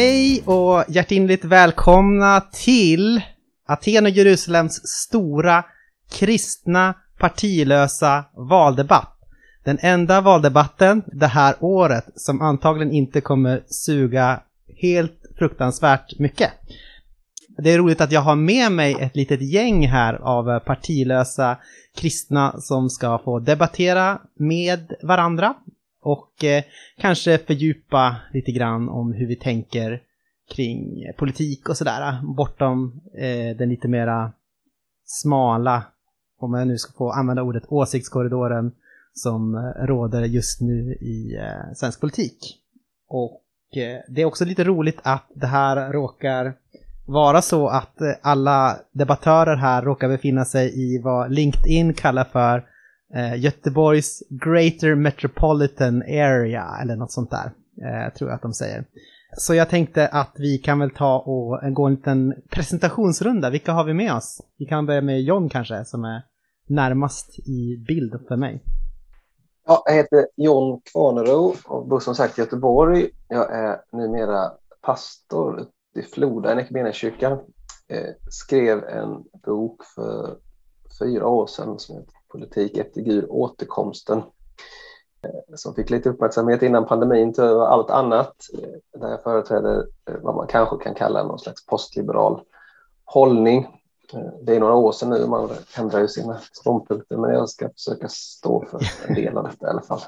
Hej och hjärtinligt välkomna till Aten och Jerusalems stora kristna partilösa valdebatt. Den enda valdebatten det här året som antagligen inte kommer suga helt fruktansvärt mycket. Det är roligt att jag har med mig ett litet gäng här av partilösa kristna som ska få debattera med varandra och eh, kanske fördjupa lite grann om hur vi tänker kring politik och sådär, bortom eh, den lite mera smala, om jag nu ska få använda ordet, åsiktskorridoren som eh, råder just nu i eh, svensk politik. Och eh, det är också lite roligt att det här råkar vara så att eh, alla debattörer här råkar befinna sig i vad LinkedIn kallar för eh, Göteborgs Greater Metropolitan Area eller något sånt där, eh, tror jag att de säger. Så jag tänkte att vi kan väl ta och eh, gå en liten presentationsrunda. Vilka har vi med oss? Vi kan börja med John kanske, som är närmast i bild för mig. Ja, jag heter John Kvarnero och bor som sagt i Göteborg. Jag är numera pastor i Floda, i kyrkan. Eh, skrev en bok för fyra år sedan som heter Politik efter Gud, återkomsten. Eh, som fick lite uppmärksamhet innan pandemin tog över allt annat. Eh, där jag företräder eh, vad man kanske kan kalla någon slags postliberal hållning. Det är några år sedan nu, man ändrar ju sina ståndpunkter, men jag ska försöka stå för en del av detta i alla fall,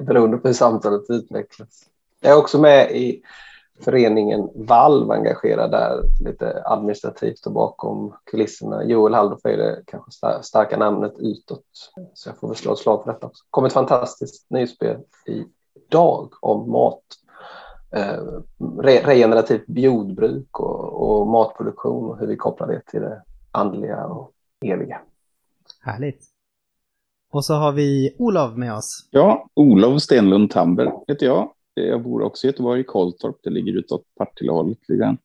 beroende på hur samtalet utvecklas. Jag är också med i föreningen Valv engagerad där lite administrativt och bakom kulisserna. Joel Halldorf är det kanske starka namnet utåt. Så jag får väl slå ett slag för detta också. kom ett fantastiskt nyspel idag om mat. Eh, regenerativt jordbruk och, och matproduktion och hur vi kopplar det till det andliga och eviga. Härligt. Och så har vi Olof med oss. Ja, Olof Stenlund Tamber heter jag. Jag bor också i Göteborg, i Kolltorp. Det ligger utåt Partillehållet lite grann.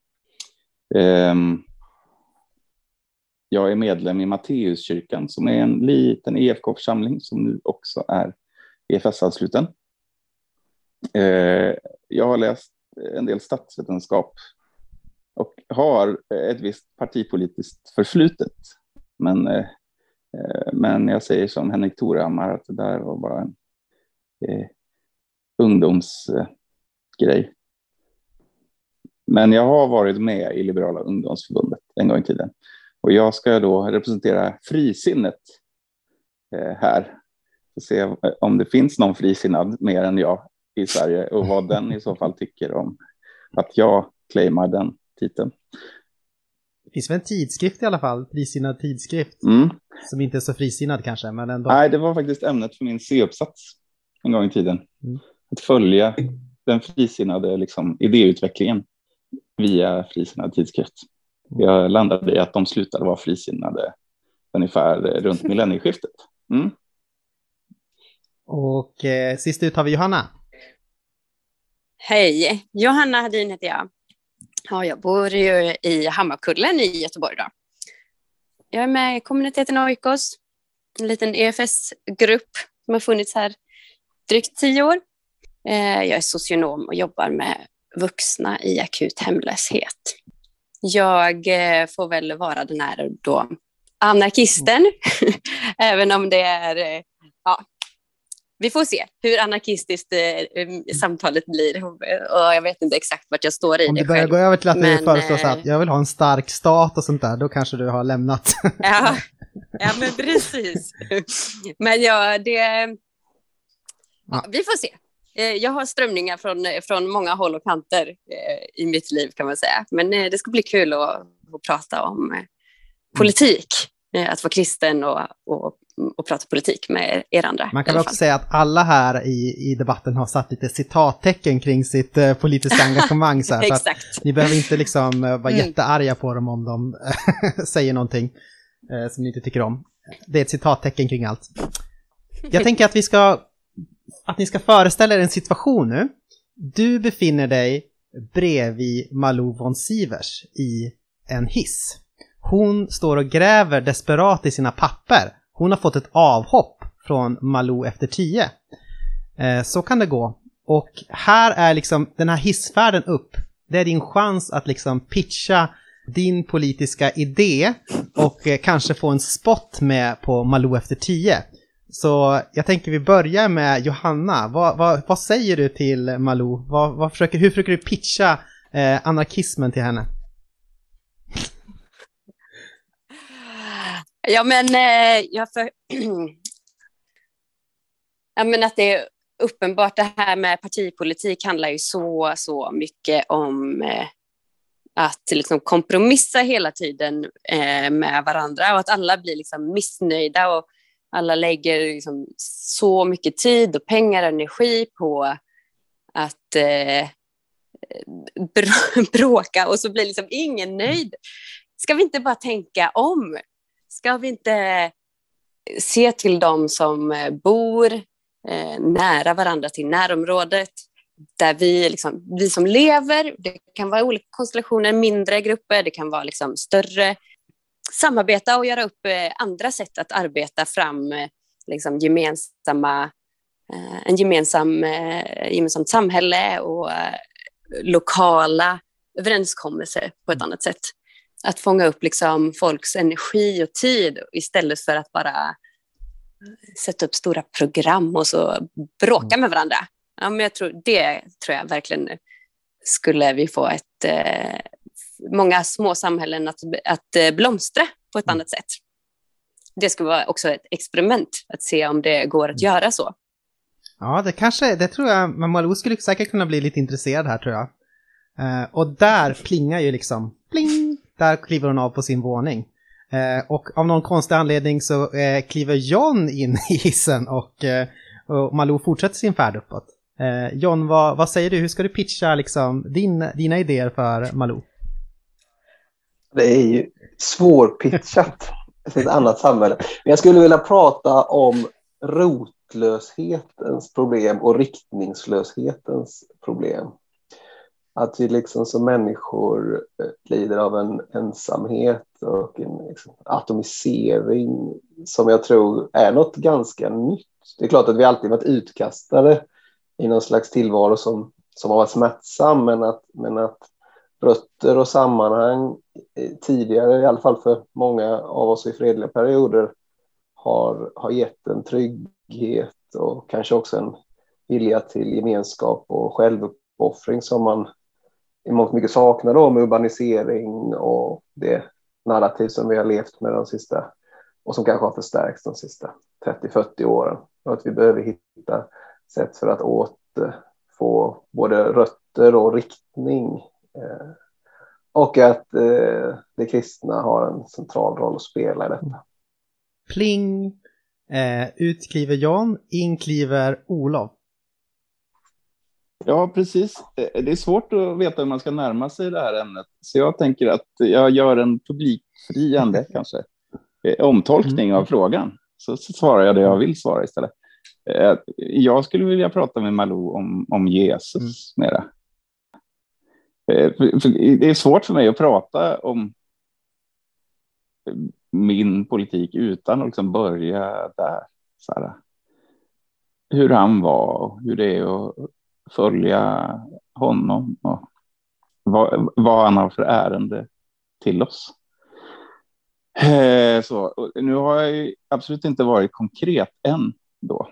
Um, jag är medlem i Matteuskyrkan som är en liten EFK-församling som nu också är EFS-ansluten. Uh, ehm, jag har läst en del statsvetenskap och har ett visst partipolitiskt förflutet. Men, uh, men jag säger som Henrik Torehammar att det där var bara en uh, ungdomsgrej. Men jag har varit med i Liberala ungdomsförbundet en gång i tiden. Och jag ska då representera frisinnet eh, här. Och se om det finns någon frisinnad mer än jag i Sverige och vad den i så fall tycker om att jag claimar den titeln. Det finns väl en tidskrift i alla fall, frisinnad tidskrift. Mm. Som inte är så frisinnad kanske, men ändå. Nej, det var faktiskt ämnet för min C-uppsats en gång i tiden. Mm att följa den frisinnade liksom, idéutvecklingen via frisinnad tidskrift. Jag landade i att de slutade vara frisinnade ungefär runt millennieskiftet. Mm. Och eh, sist ut har vi Johanna. Hej, Johanna Hadin heter jag. Ja, jag bor ju i Hammarkullen i Göteborg. Då. Jag är med i kommuniteten Oikos, en liten EFS-grupp som har funnits här drygt tio år. Eh, jag är socionom och jobbar med vuxna i akut hemlöshet. Jag eh, får väl vara den här då anarkisten, även om det är, eh, ja, vi får se hur anarkistiskt eh, samtalet blir och jag vet inte exakt vart jag står i Om det börjar gå över till att men, du föreslår så att jag vill ha en stark stat och sånt där, då kanske du har lämnat. ja, ja, men precis. Men ja, det... Ja, vi får se. Eh, jag har strömningar från, från många håll och kanter eh, i mitt liv kan man säga. Men eh, det ska bli kul att, att prata om politik, att vara kristen och, och, och prata politik med er andra. Man kan också säga att alla här i, i debatten har satt lite citattecken kring sitt politiska engagemang. Så här. Så ni behöver inte liksom vara mm. jättearga på dem om de säger någonting som ni inte tycker om. Det är ett citattecken kring allt. Jag tänker att vi ska att ni ska föreställa er en situation nu. Du befinner dig bredvid Malou von Sivers i en hiss. Hon står och gräver desperat i sina papper. Hon har fått ett avhopp från Malou efter tio. Eh, så kan det gå. Och här är liksom den här hissfärden upp det är din chans att liksom pitcha din politiska idé och eh, kanske få en spot med på Malou efter tio. Så jag tänker vi börjar med Johanna. Vad, vad, vad säger du till Malou? Vad, vad försöker, hur försöker du pitcha eh, anarkismen till henne? Ja, men eh, jag för... ja, men att det är uppenbart det här med partipolitik handlar ju så, så mycket om eh, att liksom kompromissa hela tiden eh, med varandra och att alla blir liksom missnöjda och alla lägger liksom så mycket tid och pengar och energi på att eh, bråka och så blir liksom ingen nöjd. Ska vi inte bara tänka om? Ska vi inte se till dem som bor eh, nära varandra till närområdet? Där vi, liksom, vi som lever, det kan vara olika konstellationer, mindre grupper, det kan vara liksom större. Samarbeta och göra upp eh, andra sätt att arbeta fram eh, liksom gemensamma, eh, en gemensam, gemensamt samhälle och lokala överenskommelser på ett annat sätt. Att fånga upp liksom folks energi och tid istället för att bara sätta upp stora program och så bråka med varandra. Ja, men jag tror, det tror jag verkligen skulle vi få ett, många små samhällen att, att eh, blomstra på ett mm. annat sätt. Det skulle vara också ett experiment att se om det går att göra så. Ja, det kanske, det tror jag, men Malou skulle säkert kunna bli lite intresserad här tror jag. Eh, och där plingar ju liksom, pling, där kliver hon av på sin våning. Eh, och av någon konstig anledning så eh, kliver John in i hissen och, eh, och Malou fortsätter sin färd uppåt. Eh, John, vad, vad säger du? Hur ska du pitcha liksom, din, dina idéer för Malou? Det är ju svårpitchat till ett annat samhälle. Men jag skulle vilja prata om rotlöshetens problem och riktningslöshetens problem. Att vi liksom som människor eh, lider av en ensamhet och en liksom atomisering som jag tror är något ganska nytt. Det är klart att vi alltid varit utkastade i någon slags tillvaro som, som har varit smärtsam, men att, men att rötter och sammanhang eh, tidigare, i alla fall för många av oss i fredliga perioder, har, har gett en trygghet och kanske också en vilja till gemenskap och självuppoffring som man i mångt och mycket saknar då med urbanisering och det narrativ som vi har levt med de sista och som kanske har förstärkts de sista 30-40 åren. Och att vi behöver hitta sätt för att återfå både rötter och riktning. Eh, och att eh, det kristna har en central roll att spela i detta. Pling! Eh, ut kliver Jan, in kliver Olof. Ja, precis. Eh, det är svårt att veta hur man ska närma sig det här ämnet. Så jag tänker att jag gör en publikfriande kanske eh, omtolkning av mm. frågan. Så svarar jag det jag vill svara istället. Eh, jag skulle vilja prata med Malou om, om Jesus mm. mera. Det är svårt för mig att prata om min politik utan att liksom börja där. Så här, hur han var och hur det är att följa honom och vad, vad han har för ärende till oss. Eh, så, nu har jag absolut inte varit konkret än då.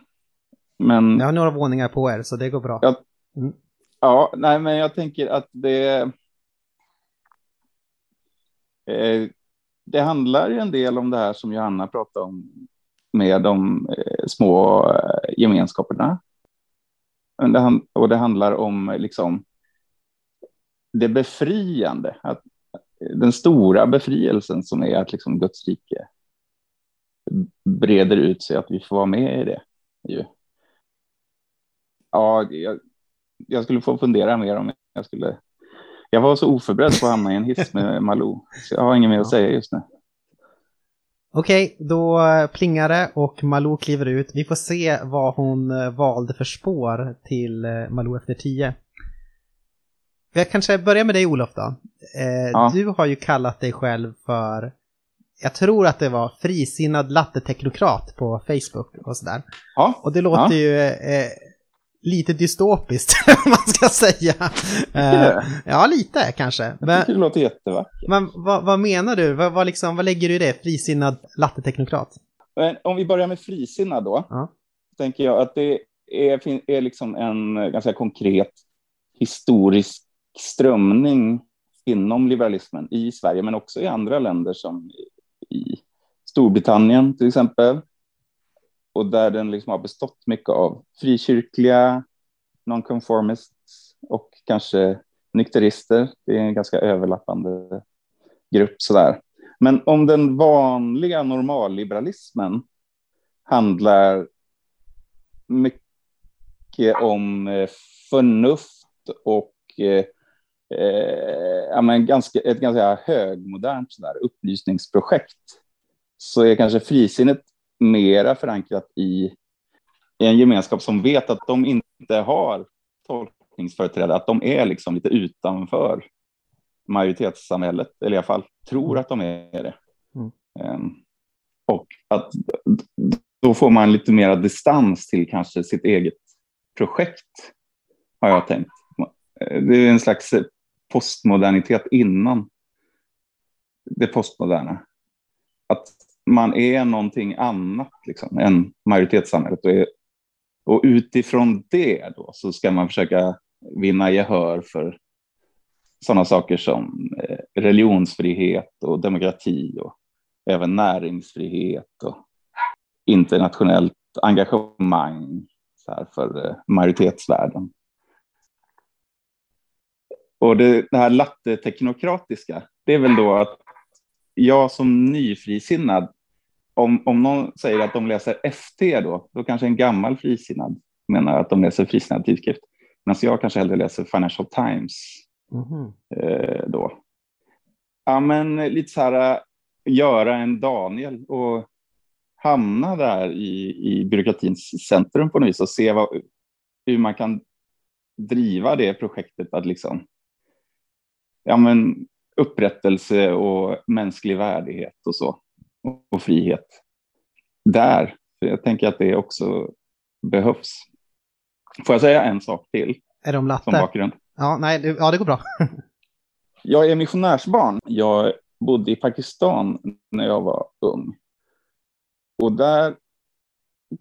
Men, jag har några våningar på er, så det går bra. Jag, mm. Ja, nej, men jag tänker att det... Eh, det handlar ju en del om det här som Johanna pratade om med de eh, små eh, gemenskaperna det, och det handlar om eh, liksom det befriande, att, eh, den stora befrielsen som är att liksom Guds rike breder ut sig, att vi får vara med i det. Ju. Ja, jag, jag skulle få fundera mer om jag skulle... Jag var så oförberedd på att hamna i en hiss med Malou, så jag har inget mer att säga just nu. Okej, då eh, plingar det och Malou kliver ut. Vi får se vad hon eh, valde för spår till eh, Malou efter tio. Jag kanske börjar med dig Olof då. ja. Du har ju kallat dig själv för, jag tror att det var frisinnad latteteknokrat på Facebook och sådär. Ja. Och det låter ja. ju eh, lite dystopiskt, om man ska säga. Uh, ja, lite kanske. Jag men, tycker det låter jättevackert. Men vad, vad menar du? Vad, vad, liksom, vad lägger du i det? Frisinnad latteteknokrat? Om vi börjar med frisinnad då, ja. tänker jag att det är, är liksom en ganska konkret historisk strömning inom liberalismen i Sverige, men också i andra länder som i Storbritannien till exempel. Och där den liksom har bestått mycket av frikyrkliga, nonconformists och kanske nykterister. Det är en ganska överlappande grupp sådär. Men om den vanliga normalliberalismen handlar mycket om eh, förnuft och eh, eh, ja, men ganska, ett ganska högmodernt sådär, upplysningsprojekt så är kanske frisinnet mera förankrat i, i en gemenskap som vet att de inte har tolkningsföreträdare, att de är liksom lite utanför majoritetssamhället, eller i alla fall tror att de är det. Mm. Um, och att då får man lite mera distans till kanske sitt eget projekt, har jag tänkt. Det är en slags postmodernitet innan det postmoderna. Att man är någonting annat liksom, än majoritetssamhället. Och, är, och utifrån det då så ska man försöka vinna gehör för sådana saker som eh, religionsfrihet och demokrati och även näringsfrihet och internationellt engagemang för eh, majoritetsvärlden. Och det, det här latteteknokratiska, det är väl då att jag som nyfrisinnad, om, om någon säger att de läser FT då, då kanske en gammal frisinnad menar att de läser frisinnad tidskrift. Medan jag kanske hellre läser Financial Times mm. eh, då. Ja, men lite så här, göra en Daniel och hamna där i, i byråkratins centrum på något vis och se vad, hur man kan driva det projektet att liksom ja, men upprättelse och mänsklig värdighet och så och, frihet där. För jag tänker att det också behövs. Får jag säga en sak till? Är de latte? Som bakgrund? Ja, nej, det, ja, det går bra. jag är missionärsbarn. Jag bodde i Pakistan när jag var ung. Och där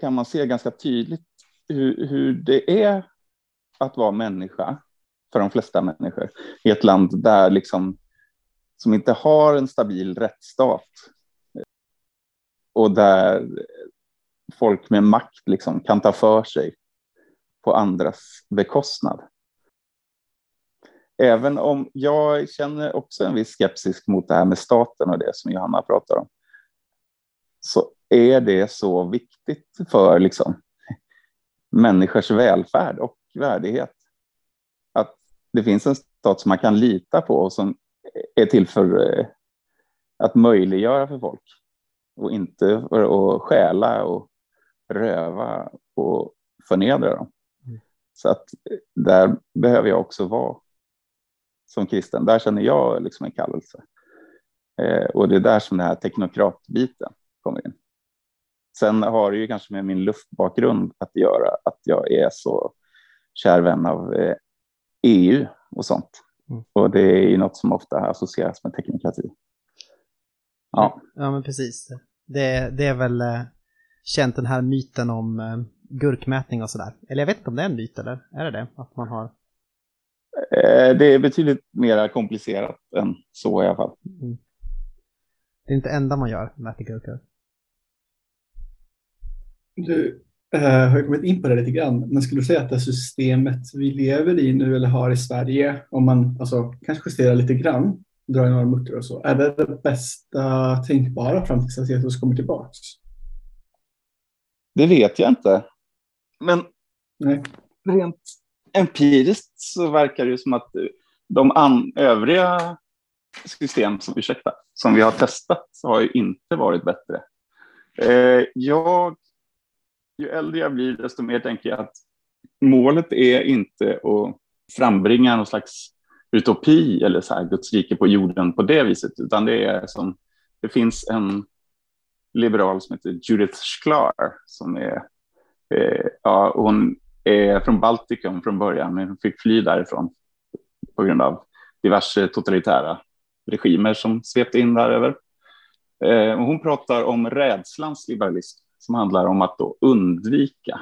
kan man se ganska tydligt hur, hur det är att vara människa för de flesta människor i ett land där liksom, som inte har en stabil rättsstat och där folk med makt liksom kan ta för sig på andras bekostnad. Även om jag känner också en viss skepsis mot det här med staten och det som Johanna pratar om, så är det så viktigt för liksom, människors välfärd och värdighet Att det finns en stat som man kan lita på och som är till för eh, att möjliggöra för folk och inte för att stjäla och röva och förnedra dem. Mm. Så att där behöver jag också vara som kristen. Där känner jag liksom en kallelse. Eh, och det är där som den här teknokratbiten kommer in. Sen har det ju kanske med min luftbakgrund att göra att jag är så kär vän av eh, EU och sånt. Mm. Och det är ju något som ofta associeras med teknokrati. Ja, ja men precis. Det, det är väl eh, känt den här myten om eh, gurkmätning och sådär. Eller jag vet inte om det är en myt eller är det det? Att man har... Eh, det är betydligt mer komplicerat än så i alla fall. Mm. Det är inte det enda man gör, mäter gurkor. Du, Uh, har kommit in på det lite grann, men skulle du säga att det systemet vi lever i nu eller har i Sverige, om man alltså, kanske justerar lite grann, drar i några mutter och så, är det det bästa tänkbara fram tills att Jesus kommer tillbaks? Det vet jag inte. Men Nej. rent empiriskt så verkar det som att de övriga system som, ursäkta, som vi har testat har ju inte varit bättre. Eh, jag ju äldre jag blir, desto mer tänker jag att målet är inte att frambringa någon slags utopi eller så här Guds rike på jorden på det viset, utan det är som det finns en liberal som heter Judith Sklar som är, eh, ja, hon är från Baltikum från början, men fick fly därifrån på grund av diverse totalitära regimer som svepte in däröver. Eh, hon pratar om rädslans liberalism som handlar om att då undvika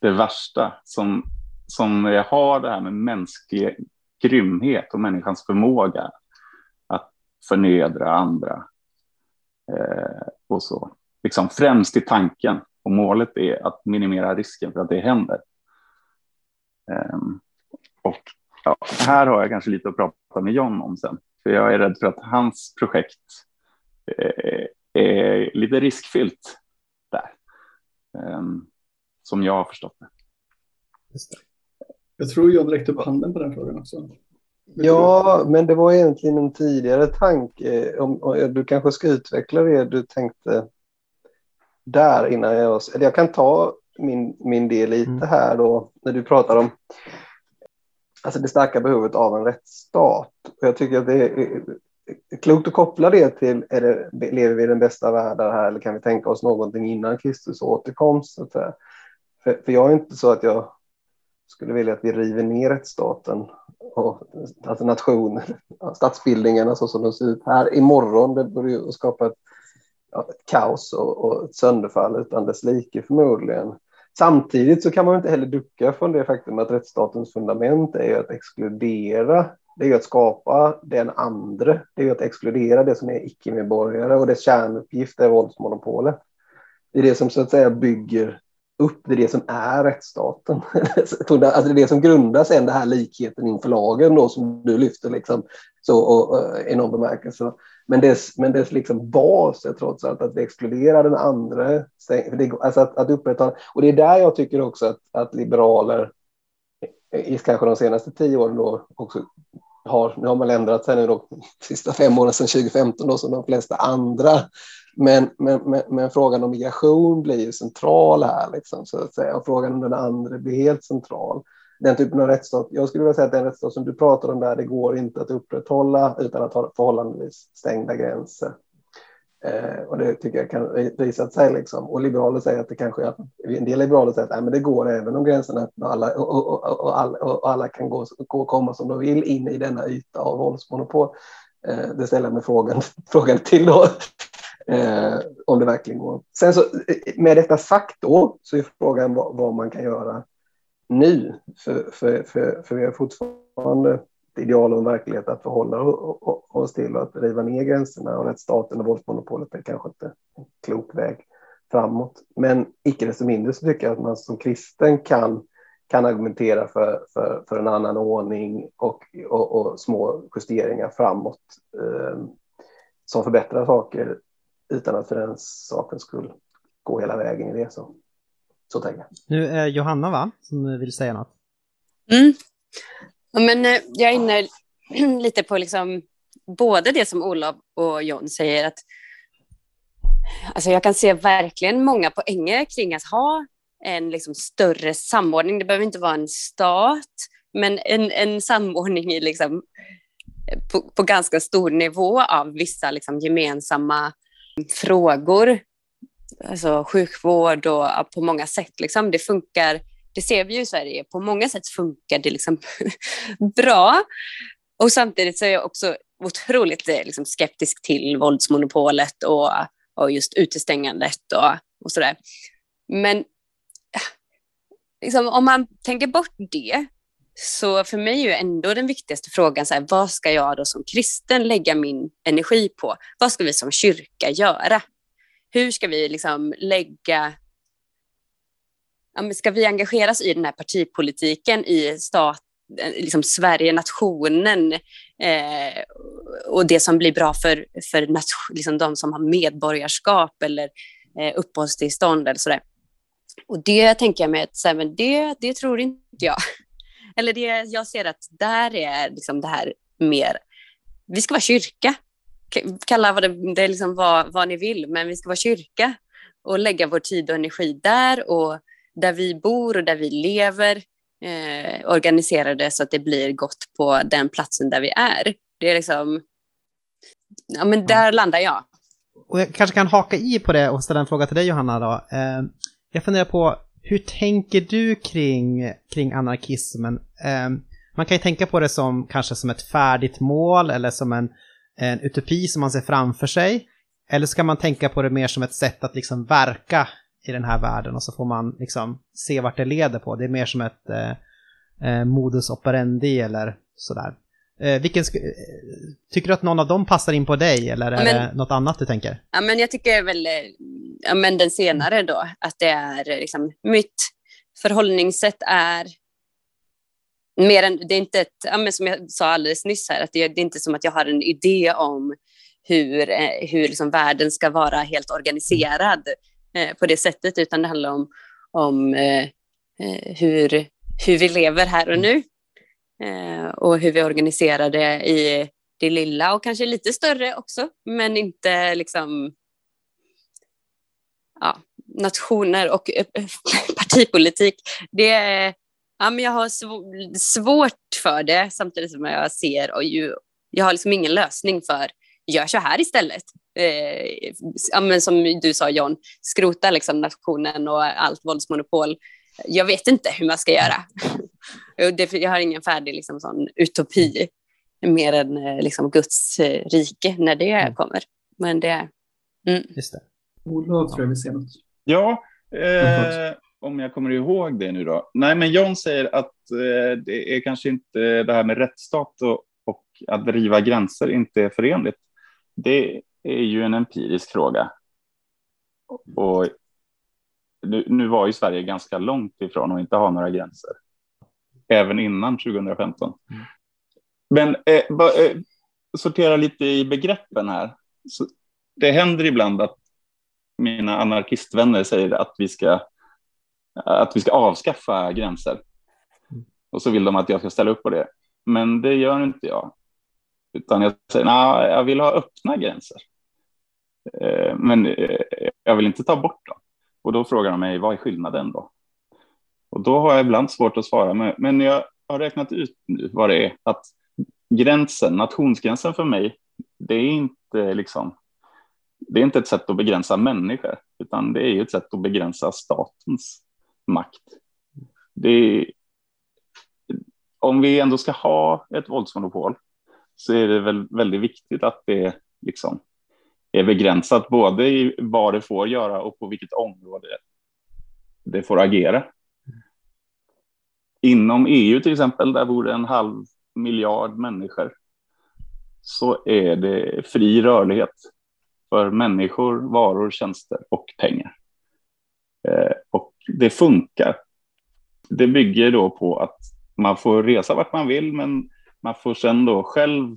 det värsta som, som eh, har det här med mänsklig grymhet och människans förmåga att förnedra andra. Eh, och så. Liksom främst i tanken. Och målet är att minimera risken för att det händer. Eh, och ja, här har jag kanske lite att prata med John om sen. För jag är rädd för att hans projekt eh, eh är lite riskfyllt där. Ehm, som jag har förstått det. Jag tror John räckte upp handen på den frågan också. Ja, men det var egentligen en tidigare tanke. Om, om, du kanske ska utveckla det du tänkte där innan jag... Eller jag kan ta min, min del lite mm. här då, när du pratar om alltså det starka behovet av en rättsstat. Jag tycker att det är klokt att koppla det till, är det, lever vi i den bästa världen här eller kan vi tänka oss någonting innan Kristus återkomst? För, för jag är inte så att jag skulle vilja att vi river ner rättsstaten och alltså nationen, statsbildningarna så som de ser ut här imorgon. Det borde ju skapa ett, ja, ett kaos och, och ett sönderfall utan dess like förmodligen. Samtidigt så kan man inte heller ducka från det faktum att rättsstatens fundament är att exkludera det är att skapa den andra. Det är att exkludera det som är icke-medborgare och dess kärnuppgift är våldsmonopolet. Det är det som så att säga bygger upp, det det som är rättsstaten. alltså det är det som grundar sen den här likheten inför lagen då som du lyfter liksom så och, och, i någon bemärkelse. Men dess, men dess liksom bas är trots allt att vi exkluderar den andra. Alltså att, att upprätthålla, och det är där jag tycker också att, att liberaler i kanske de senaste tio åren då också har, nu har man ändrat sig nu då, sista fem åren sedan 2015 då, som de flesta andra. Men, men, men, men, frågan om migration blir ju central här, liksom, så att säga. Och frågan om den andra blir helt central. Den typen av rättsstat, jag skulle vilja säga att den rättsstat som du pratar om där, det går inte att upprätthålla utan att ha förhållandevis stängda gränser. Eh, och det tycker jag kan visa sig. Liksom. Och liberaler säger att det kanske är, en del liberaler säger att nej, men det går även om gränserna är öppna alla, och, och, och, och, alla, och alla kan gå, gå och komma som de vill in i denna yta av våldsmonopol. Eh, det ställer jag mig frågan, frågan till då. Eh, om det verkligen går. Sen så eh, med detta sagt då så är frågan vad, vad man kan göra nu. För, för, för, för vi har fortfarande ideal och en verklighet att förhålla oss till och att riva ner gränserna och rättsstaten och våldsmonopolet är kanske inte en klok väg framåt. Men icke desto mindre så tycker jag att man som kristen kan, kan argumentera för, för, för en annan ordning och, och, och små justeringar framåt eh, som förbättrar saker utan att för den saken skulle gå hela vägen i det. Så, så tänker jag. Nu är Johanna va, som vill säga något. Mm. Men eh, jag är inne lite på liksom både det som Olof och John säger att alltså jag kan se verkligen många poänger kring att ha en liksom större samordning. Det behöver inte vara en stat, men en, en samordning i liksom på, på ganska stor nivå av vissa liksom gemensamma frågor. Alltså sjukvård och på många sätt. Liksom. Det funkar det ser vi ju i Sverige, på många sätt funkar det liksom bra. Och samtidigt så är jag också otroligt eh, liksom, skeptisk till våldsmonopolet och, och just utestängandet och, och sådär. Men liksom, om man tänker bort det, så för mig är ju ändå den viktigaste frågan, så här, vad ska jag då som kristen lägga min energi på? Vad ska vi som kyrka göra? Hur ska vi liksom lägga ja, ska vi engageras i den här partipolitiken i stat, liksom Sverige, nationen eh, och det som blir bra för, för nation, liksom de som har medborgarskap eller eh, uppehållstillstånd eller sådär. Och det tänker jag mig att så men det, det tror inte jag. Eller det, jag ser att där är liksom det här mer, vi ska vara kyrka. Kalla vad det, det är liksom vad, vad ni vill, men vi ska vara kyrka och lägga vår tid och energi där och där vi bor och där vi lever eh, organiserade så att det blir gott på den platsen där vi är. Det är liksom, ja men där ja. landar jag. Och jag kanske kan haka i på det och ställa en fråga till dig Johanna då. Eh, jag funderar på, hur tänker du kring, kring anarkismen? Um, man kan ju tänka på det som kanske som ett färdigt mål eller som en, en utopi som man ser framför sig. Eller ska man tänka på det mer som ett sätt att liksom verka i den här världen och så får man liksom se vart det leder på. Det är mer som ett eh, eh modus operandi eller sådär. Eh, vilken eh, tycker du att någon av dem passar in på dig eller är men, det något annat du tänker? Ja, men jag tycker väl eh, ja, men den senare då, att det är liksom, mitt förhållningssätt är mer än, det är inte ett, ja, men som jag sa alldeles nyss här, att det, det är inte som att jag har en idé om hur, eh, hur liksom världen ska vara helt organiserad eh, på det sättet, utan det handlar om, om eh, eh hur, hur vi lever här och nu eh, Eh, och hur vi organiserar det i det lilla och kanske lite större också, men inte liksom ja, nationer och eh, eh, partipolitik. Det ja, men jag har sv svårt för det samtidigt som jag ser och ju, jag har liksom ingen lösning för gör så här istället. Eh, ja, men som du sa John, skrota liksom nationen och allt våldsmonopol. Jag vet inte hur man ska göra. jag har ingen färdig liksom, sån utopi mer än eh, liksom, Guds eh, rike när det mm. kommer. Men det... Mm. Just det. Olof tror jag vill säga något. Ja, eh, om jag kommer ihåg det nu då. Nej, men John säger att eh, det är kanske inte det här med rättsstat och, och att driva gränser inte är förenligt. Det är ju en empirisk fråga. Och nu, nu var ju Sverige ganska långt ifrån att inte ha några gränser. Även innan 2015. Mm. Men eh, ba, eh, sortera lite i begreppen här. Så det händer ibland att mina anarkistvänner säger att vi ska, att vi ska avskaffa gränser. Och så vill de att jag ska ställa upp på det. Men det gör inte jag. Utan jag säger, nej, jag vill ha öppna gränser. Eh, men eh, jag vill inte ta bort dem. Och då frågar de mig, vad är skillnaden då? Och då har jag ibland svårt att svara, men jag har räknat ut nu vad det är. Att gränsen, nationsgränsen för mig, det är inte liksom det är inte ett sätt att begränsa människor, utan det är ett sätt att begränsa statens makt. Är, om vi ändå ska ha ett våldsmonopol så är det väl väldigt viktigt att det liksom är begränsat både i vad det får göra och på vilket område det får agera. Inom EU till exempel, där bor det en halv miljard människor, så är det fri rörlighet för människor, varor, tjänster och pengar. Eh, och det funkar. Det bygger då på att man får resa vart man vill, men man får sen då själv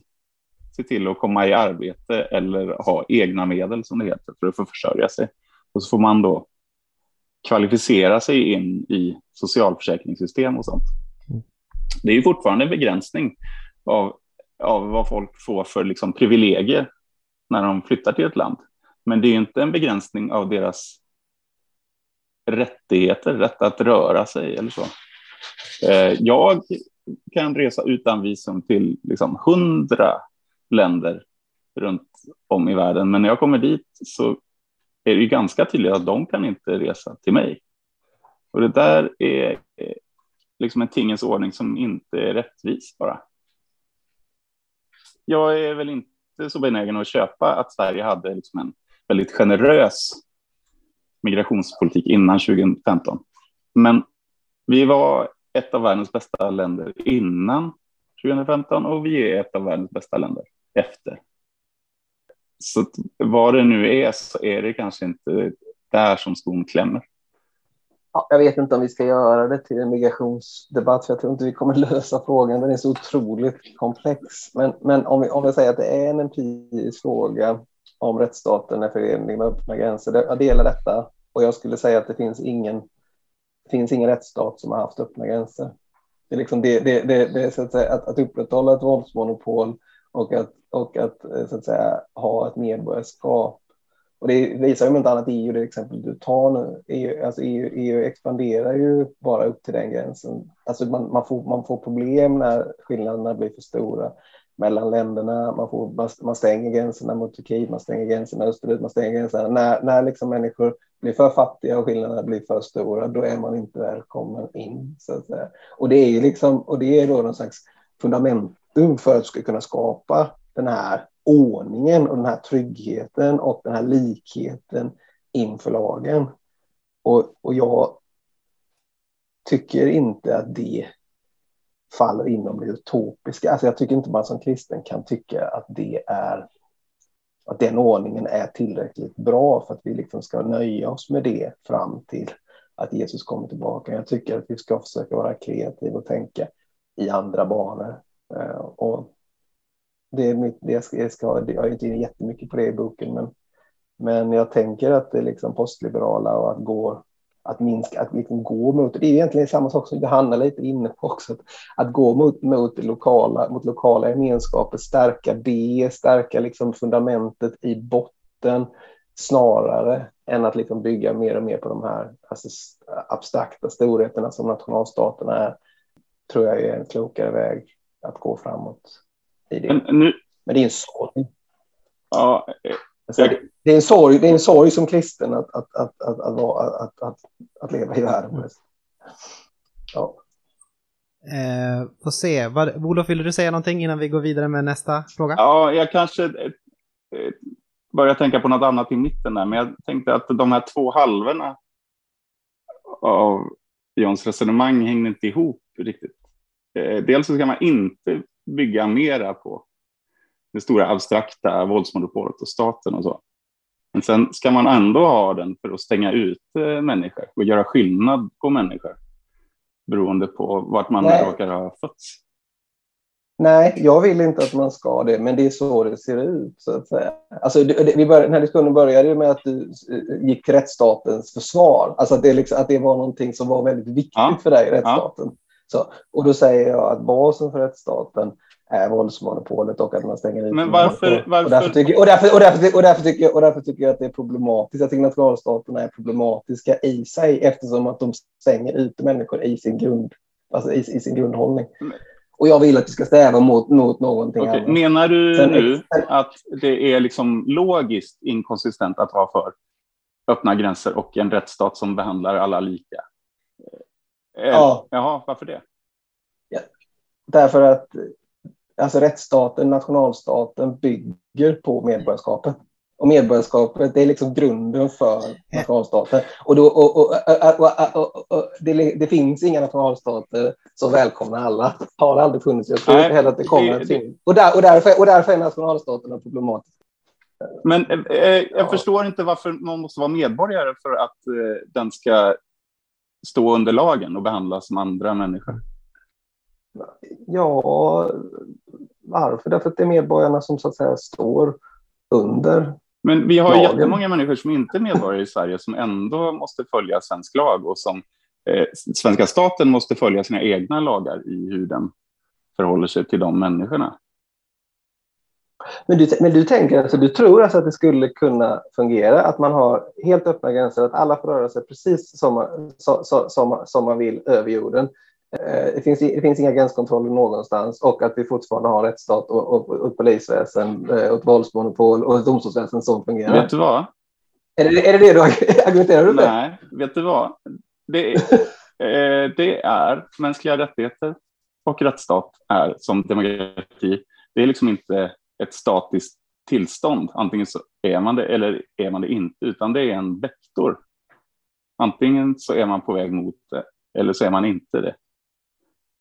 se till att komma i arbete eller ha egna medel som det heter för att få försörja sig. Och så får man då kvalificera sig in i socialförsäkringssystem och sånt. Mm. Det är ju fortfarande en begränsning av, av vad folk får för liksom privilegier när de flyttar till ett land. Men det är inte en begränsning av deras rättigheter, rätt att röra sig eller så. Eh, jag kan resa utan visum till liksom hundra länder runt om i världen, men när jag kommer dit så är det ganska tydligt att de kan inte resa till mig. Och det där är eh, liksom en tingens ordning som inte är rättvis bara. Jag är väl inte inte så benägen att köpa att Sverige hade liksom en väldigt generös migrationspolitik innan 2015. Men vi var ett av världens bästa länder innan 2015 och vi är ett av världens bästa länder efter. Så vad det nu är så är det kanske inte där som skon klämmer ja, jag vet inte om vi ska göra det till en migrationsdebatt, för jag tror inte vi kommer lösa frågan. Den är så otroligt komplex. Men, men om, vi, om vi säger att det är en empirisk fråga om rättsstaten är förenlig med öppna gränser. Jag delar detta och jag skulle säga att det finns ingen, det finns ingen rättsstat som har haft öppna gränser. Det är liksom det, det, det, det så att, säga, att, att upprätthålla ett våldsmonopol och att, och att, eh, så att säga, ha ett medborgarskap och det visar ju inte annat EU, det exempel du tar nu. EU, alltså EU, EU expanderar ju bara upp till den gränsen. Alltså man, man, får, man får problem när skillnaderna blir för stora. mellan länderna, man, får, man stänger gränserna mot Turkiet, man stänger gränserna österut, man stänger gränserna. När, när liksom människor blir för fattiga och skillnaderna blir för stora, då är man inte välkommen in. Så att säga. Och det är liksom, och det är då någon slags fundament fundamentum för att du ska kunna skapa den här ordningen och den här tryggheten och den här likheten inför lagen. Och, och jag tycker inte att det faller inom det utopiska. Alltså jag tycker inte man som kristen kan tycka att det är att den ordningen är tillräckligt bra för att vi liksom ska nöja oss med det fram till att Jesus kommer tillbaka. Jag tycker att vi ska försöka vara kreativa och tänka i andra banor. Eh, och det är mitt, det jag, ska, jag, ska, jag är inte inne jättemycket på det i boken, men, men jag tänker att det är liksom postliberala och att gå att minska, att liksom gå mot, det är egentligen samma sak som Johanna lite inne på också, att, att gå mot, mot, lokala, mot lokala gemenskaper, stärka det, stärka liksom fundamentet i botten snarare än att liksom bygga mer och mer på de här alltså, abstrakta storheterna som nationalstaterna är, tror jag är en klokare väg att gå framåt. I det. Men, nu... Men det är en sorg. Ja, jag... Det är en sorg, det är en sorg som kristen att, att, att, att, att, att, att, leva i världen. Ja. Eh, får se. Vad, Olof, vill du säga någonting innan vi går vidare med nästa fråga? Ja, jag kanske eh, börjar tänka på något annat i mitten där, men jag tänkte att de här två halvorna av Johns resonemang hängde inte ihop riktigt. Eh, dels så ska man inte bygga mera på det stora abstrakta våldsmonopolet och staten och så. Men sen ska man ändå ha den för att stänga ut eh, människor och göra skillnad på människor beroende på vart man Nej. råkar ha fötts. Nej, jag vill inte att man ska det, men det är så det ser ut. Så att säga. Alltså, det, vi bör, den här diskussionen började med att du eh, gick rättsstatens försvar. Alltså att det, liksom, att det var någonting som var väldigt viktigt ja. för dig, rättsstaten. Ja. Så, och då säger jag att basen för rättsstaten är våldsmonopolet och att man stänger ut Men varför? Och, varför? Och, därför tycker, och, därför, och, därför, och, därför tycker, och därför tycker jag att det är problematiskt. Jag tycker nationalstaterna är problematiska i sig eftersom att de stänger ut människor i sin, grund, alltså i, i sin grundhållning. Och jag vill att vi ska sträva mot, mot någonting okay. annat. Menar du Sen, nu att det är liksom logiskt inkonsistent att vara för öppna gränser och en rättsstat som behandlar alla lika? Ja. Jaha, varför det? Ja. Därför att alltså rättsstaten, nationalstaten bygger på medborgarskapet. Och medborgarskapet det är liksom grunden för nationalstaten. Och, då, och, och, och det, det, finns inga nationalstater som välkomnar alla. Har aldrig funnits. Jag tror inte heller att det kommer att finnas. Och, där, och, därför, och därför är nationalstaterna problematiska. Men eh, eh, jag ja. förstår inte varför man måste vara medborgare för att eh, den ska stå under lagen och behandlas som andra människor. Ja, varför? Därför att det är medborgarna som så att säga står under Men vi har lagen. jättemånga människor som inte är medborgare i Sverige som ändå måste följa svensk lag och som eh, svenska staten måste följa sina egna lagar i hur den förhåller sig till de människorna. Men du, men du tänker alltså, du tror alltså att det skulle kunna fungera, att man har helt öppna gränser, att alla får röra sig precis som man, så, så, som, som man vill över jorden. Eh, det finns, det finns inga gränskontroller någonstans och att vi fortfarande har rättsstat och, och, och polisväsen eh, och ett våldsmonopol och ett domstolsväsen som fungerar. Vet du vad? Är det är det, det du argumenterar för? Nej, vet du vad? Det är, eh, det är mänskliga rättigheter och rättsstat är som demokrati. Det är liksom inte ett statiskt tillstånd. Antingen så är man det eller är man det inte, utan det är en vektor. Antingen så är man på väg mot det eller så är man inte det.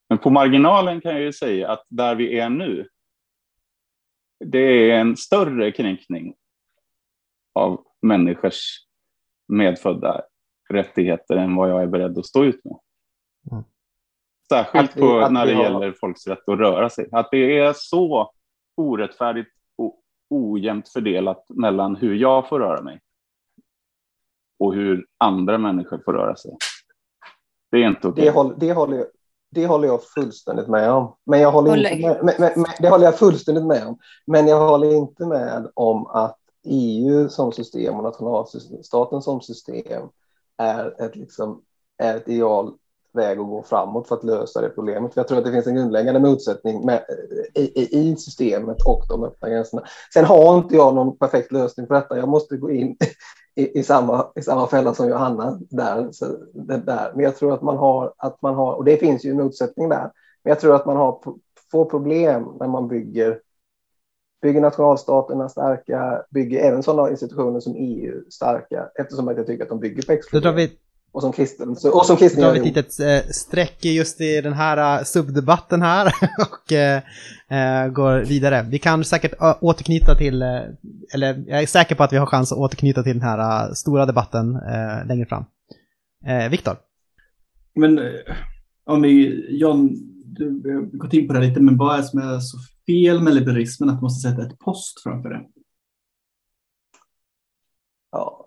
Men på marginalen kan jag ju säga att där vi är nu, det är en större kränkning av människors medfödda rättigheter än vad jag är beredd att stå ut med. Mm. Särskilt vi, på, när det har... gäller folks rätt att röra sig. Att det är så orättfärdigt och ojämnt fördelat mellan hur jag får röra mig och hur andra människor får röra sig. Det är inte okej. Okay. Det, det, håller, det håller jag fullständigt med om. Men jag håller inte med, med, med, det håller jag fullständigt med om. Men jag håller inte med om att EU som system och nationalstaten som system är ett, liksom, är ett ideal väg att gå framåt för att lösa det problemet. För jag tror att det finns en grundläggande motsättning med, i, i, i, systemet och de öppna gränserna. Sen har inte jag någon perfekt lösning på detta. Jag måste gå in i, i, samma, i samma fälla som Johanna där, så där. Men jag tror att man har, att man har, och det finns ju en motsättning där, men jag tror att man har få problem när man bygger bygger nationalstaterna starka, bygger även sådana institutioner som EU starka, eftersom att jag tycker att de bygger på exkludering. Och som kristen, och som kristen Då har vi ett litet eh, streck just i den här uh, subdebatten här och uh, går vidare. Vi kan säkert återknyta till, eller jag är säker på att vi har chans att återknyta till den här stora debatten längre fram. Viktor? Men om vi, John, du har gått in på det lite, men vad är det som är så fel med liberalismen att man måste sätta ett post framför det? Ja,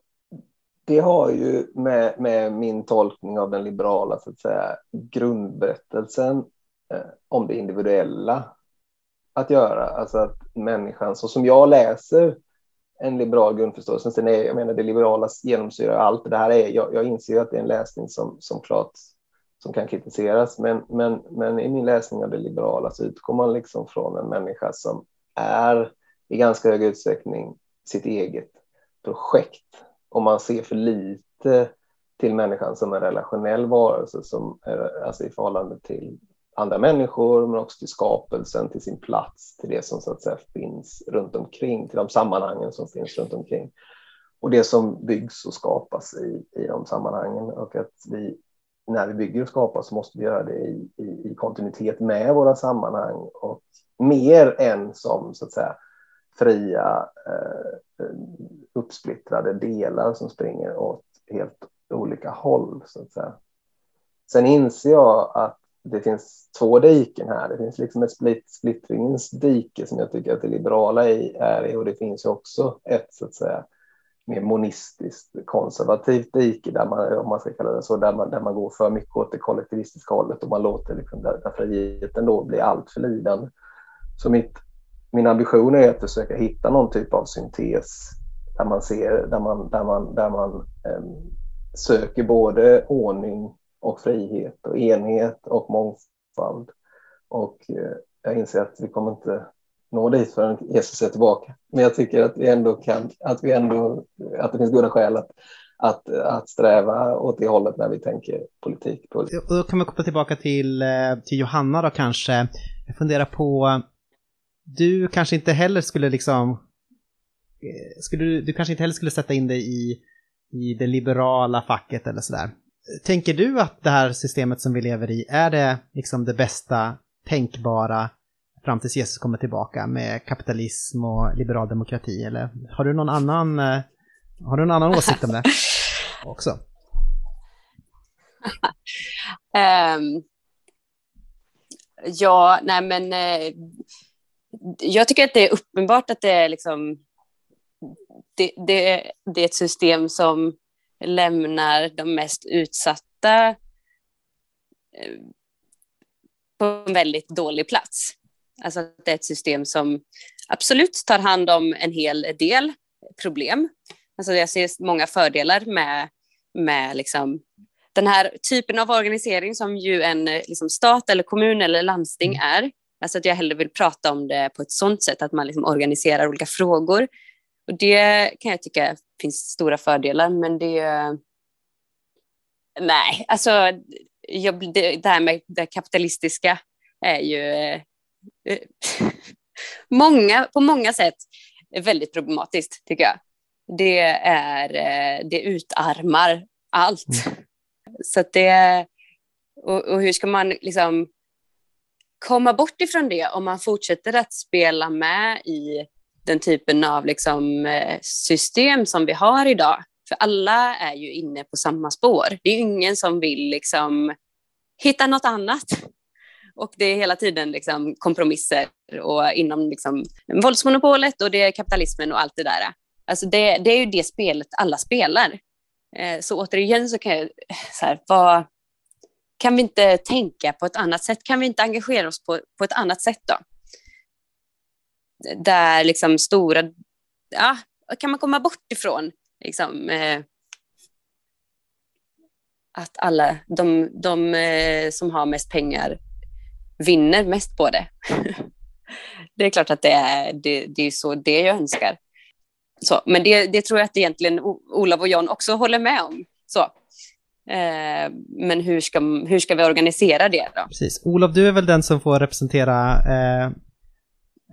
det har ju med, med min tolkning av den liberala så att säga, grundberättelsen eh, om det individuella att göra. Alltså att människan, så som jag läser en liberal grundförståelse, sen är, jag menar det liberala genomsyrar allt det här. Är, jag, jag inser att det är en läsning som, som klart som kan kritiseras, men, men, men i min läsning av det liberala så utgår man liksom från en människa som är i ganska hög utsträckning sitt eget projekt om man ser för lite till människan som en relationell varelse som är, alltså i förhållande till andra människor, men också till skapelsen, till sin plats, till det som så att säga finns runt omkring, till de sammanhangen som finns runt omkring. Och det som byggs och skapas i, i de sammanhangen. Och att vi när vi bygger och skapar så måste vi göra det i, i, i kontinuitet med våra sammanhang. Och mer än som så att säga fria eh, eh uppsplittrade delar som springer åt helt olika håll så att säga. Sen inser jag att det finns två diken här. Det finns liksom ett split, splittringens dike som jag tycker att det liberala i är i och det finns ju också ett så att säga mer monistiskt konservativt dike, där man, om man ska kalla det så, där man, där man går för mycket åt det kollektivistiska hållet och man låter liksom, där, där friheten då bli allt för lidande. Så mitt, min ambition är att försöka hitta någon typ av syntes där man ser, där man, där man, där man eh, söker både ordning och frihet och enhet och mångfald. Och eh, jag inser att vi kommer inte nå dit förrän Jesus är tillbaka. Men jag tycker att vi ändå kan, att vi ändå, att det finns goda skäl att, att, att sträva åt det hållet när vi tänker politik. politik. Då kan man koppla tillbaka till, eh, till Johanna då kanske. Jag funderar på, du kanske inte heller skulle liksom, skulle du, du kanske inte heller skulle sätta in dig i, i det liberala facket eller sådär. Tänker du att det här systemet som vi lever i, är det liksom det bästa tänkbara fram tills Jesus kommer tillbaka med kapitalism och liberal demokrati? Eller har du någon annan, eh, har du någon annan åsikt om det också? um, ja, nej men jag tycker att det är uppenbart att det är liksom det, det, det är ett system som lämnar de mest utsatta uh, på en väldigt dålig plats. Alltså att det är ett system som absolut tar hand om en hel del problem. Alltså jag ser många fördelar med, med liksom den här typen av organisering som ju en liksom stat eller kommun eller landsting mm. är. Alltså att jag hellre vill prata om det på ett sådant sätt att man liksom organiserar olika frågor. Och det kan jag tycka finns stora fördelar, men det... Nej, alltså jag, det, det här med det kapitalistiska är ju Eh, många, på många sätt väldigt problematiskt, tycker jag. Det, är, eh, det utarmar allt. Mm. Så det, och, och, hur ska man liksom komma bort ifrån det om man fortsätter att spela med i den typen av liksom eh, system som vi har idag? För alla är ju inne på samma spår. Det är ingen som vill liksom hitta något annat. Och det är hela tiden liksom kompromisser och inom liksom våldsmonopolet och det är kapitalismen och allt det där. Alltså det, det är ju det spelet alla spelar. Eh, så återigen så kan jag, så här, vad, kan vi inte tänka på ett annat sätt? Kan vi inte engagera oss på, på ett annat sätt då? Där liksom stora, ja, kan man komma bort ifrån liksom, eh, att alla de, de eh, som har mest pengar vinner mest på det. det är klart att det är, det, det är så det jag önskar. Så, men det, det tror jag att egentligen Olav och John också håller med om. Så. Eh, men hur ska, hur ska vi organisera det då? Precis. Olof, du är väl den som får representera eh,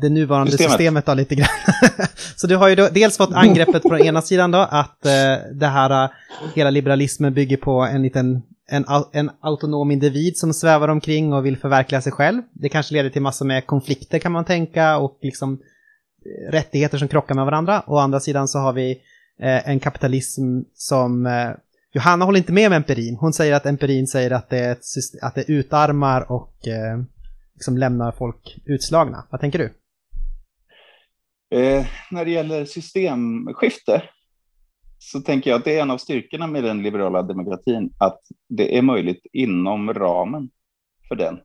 det nuvarande systemet, systemet då, lite grann. så du har ju då dels fått angreppet från ena sidan då, att eh, det här, eh, hela liberalismen bygger på en liten, en, en autonom individ som svävar omkring och vill förverkliga sig själv. Det kanske leder till massor med konflikter kan man tänka och liksom eh, rättigheter som krockar med varandra. Å andra sidan så har vi eh, en kapitalism som eh, Johanna håller inte med om empirin. Hon säger att empirin säger att det, ett, att det utarmar och eh, liksom lämnar folk utslagna. Vad tänker du? Eh, när det gäller systemskifte så tänker jag att det är en av styrkorna med den liberala demokratin, att det är möjligt inom ramen för den.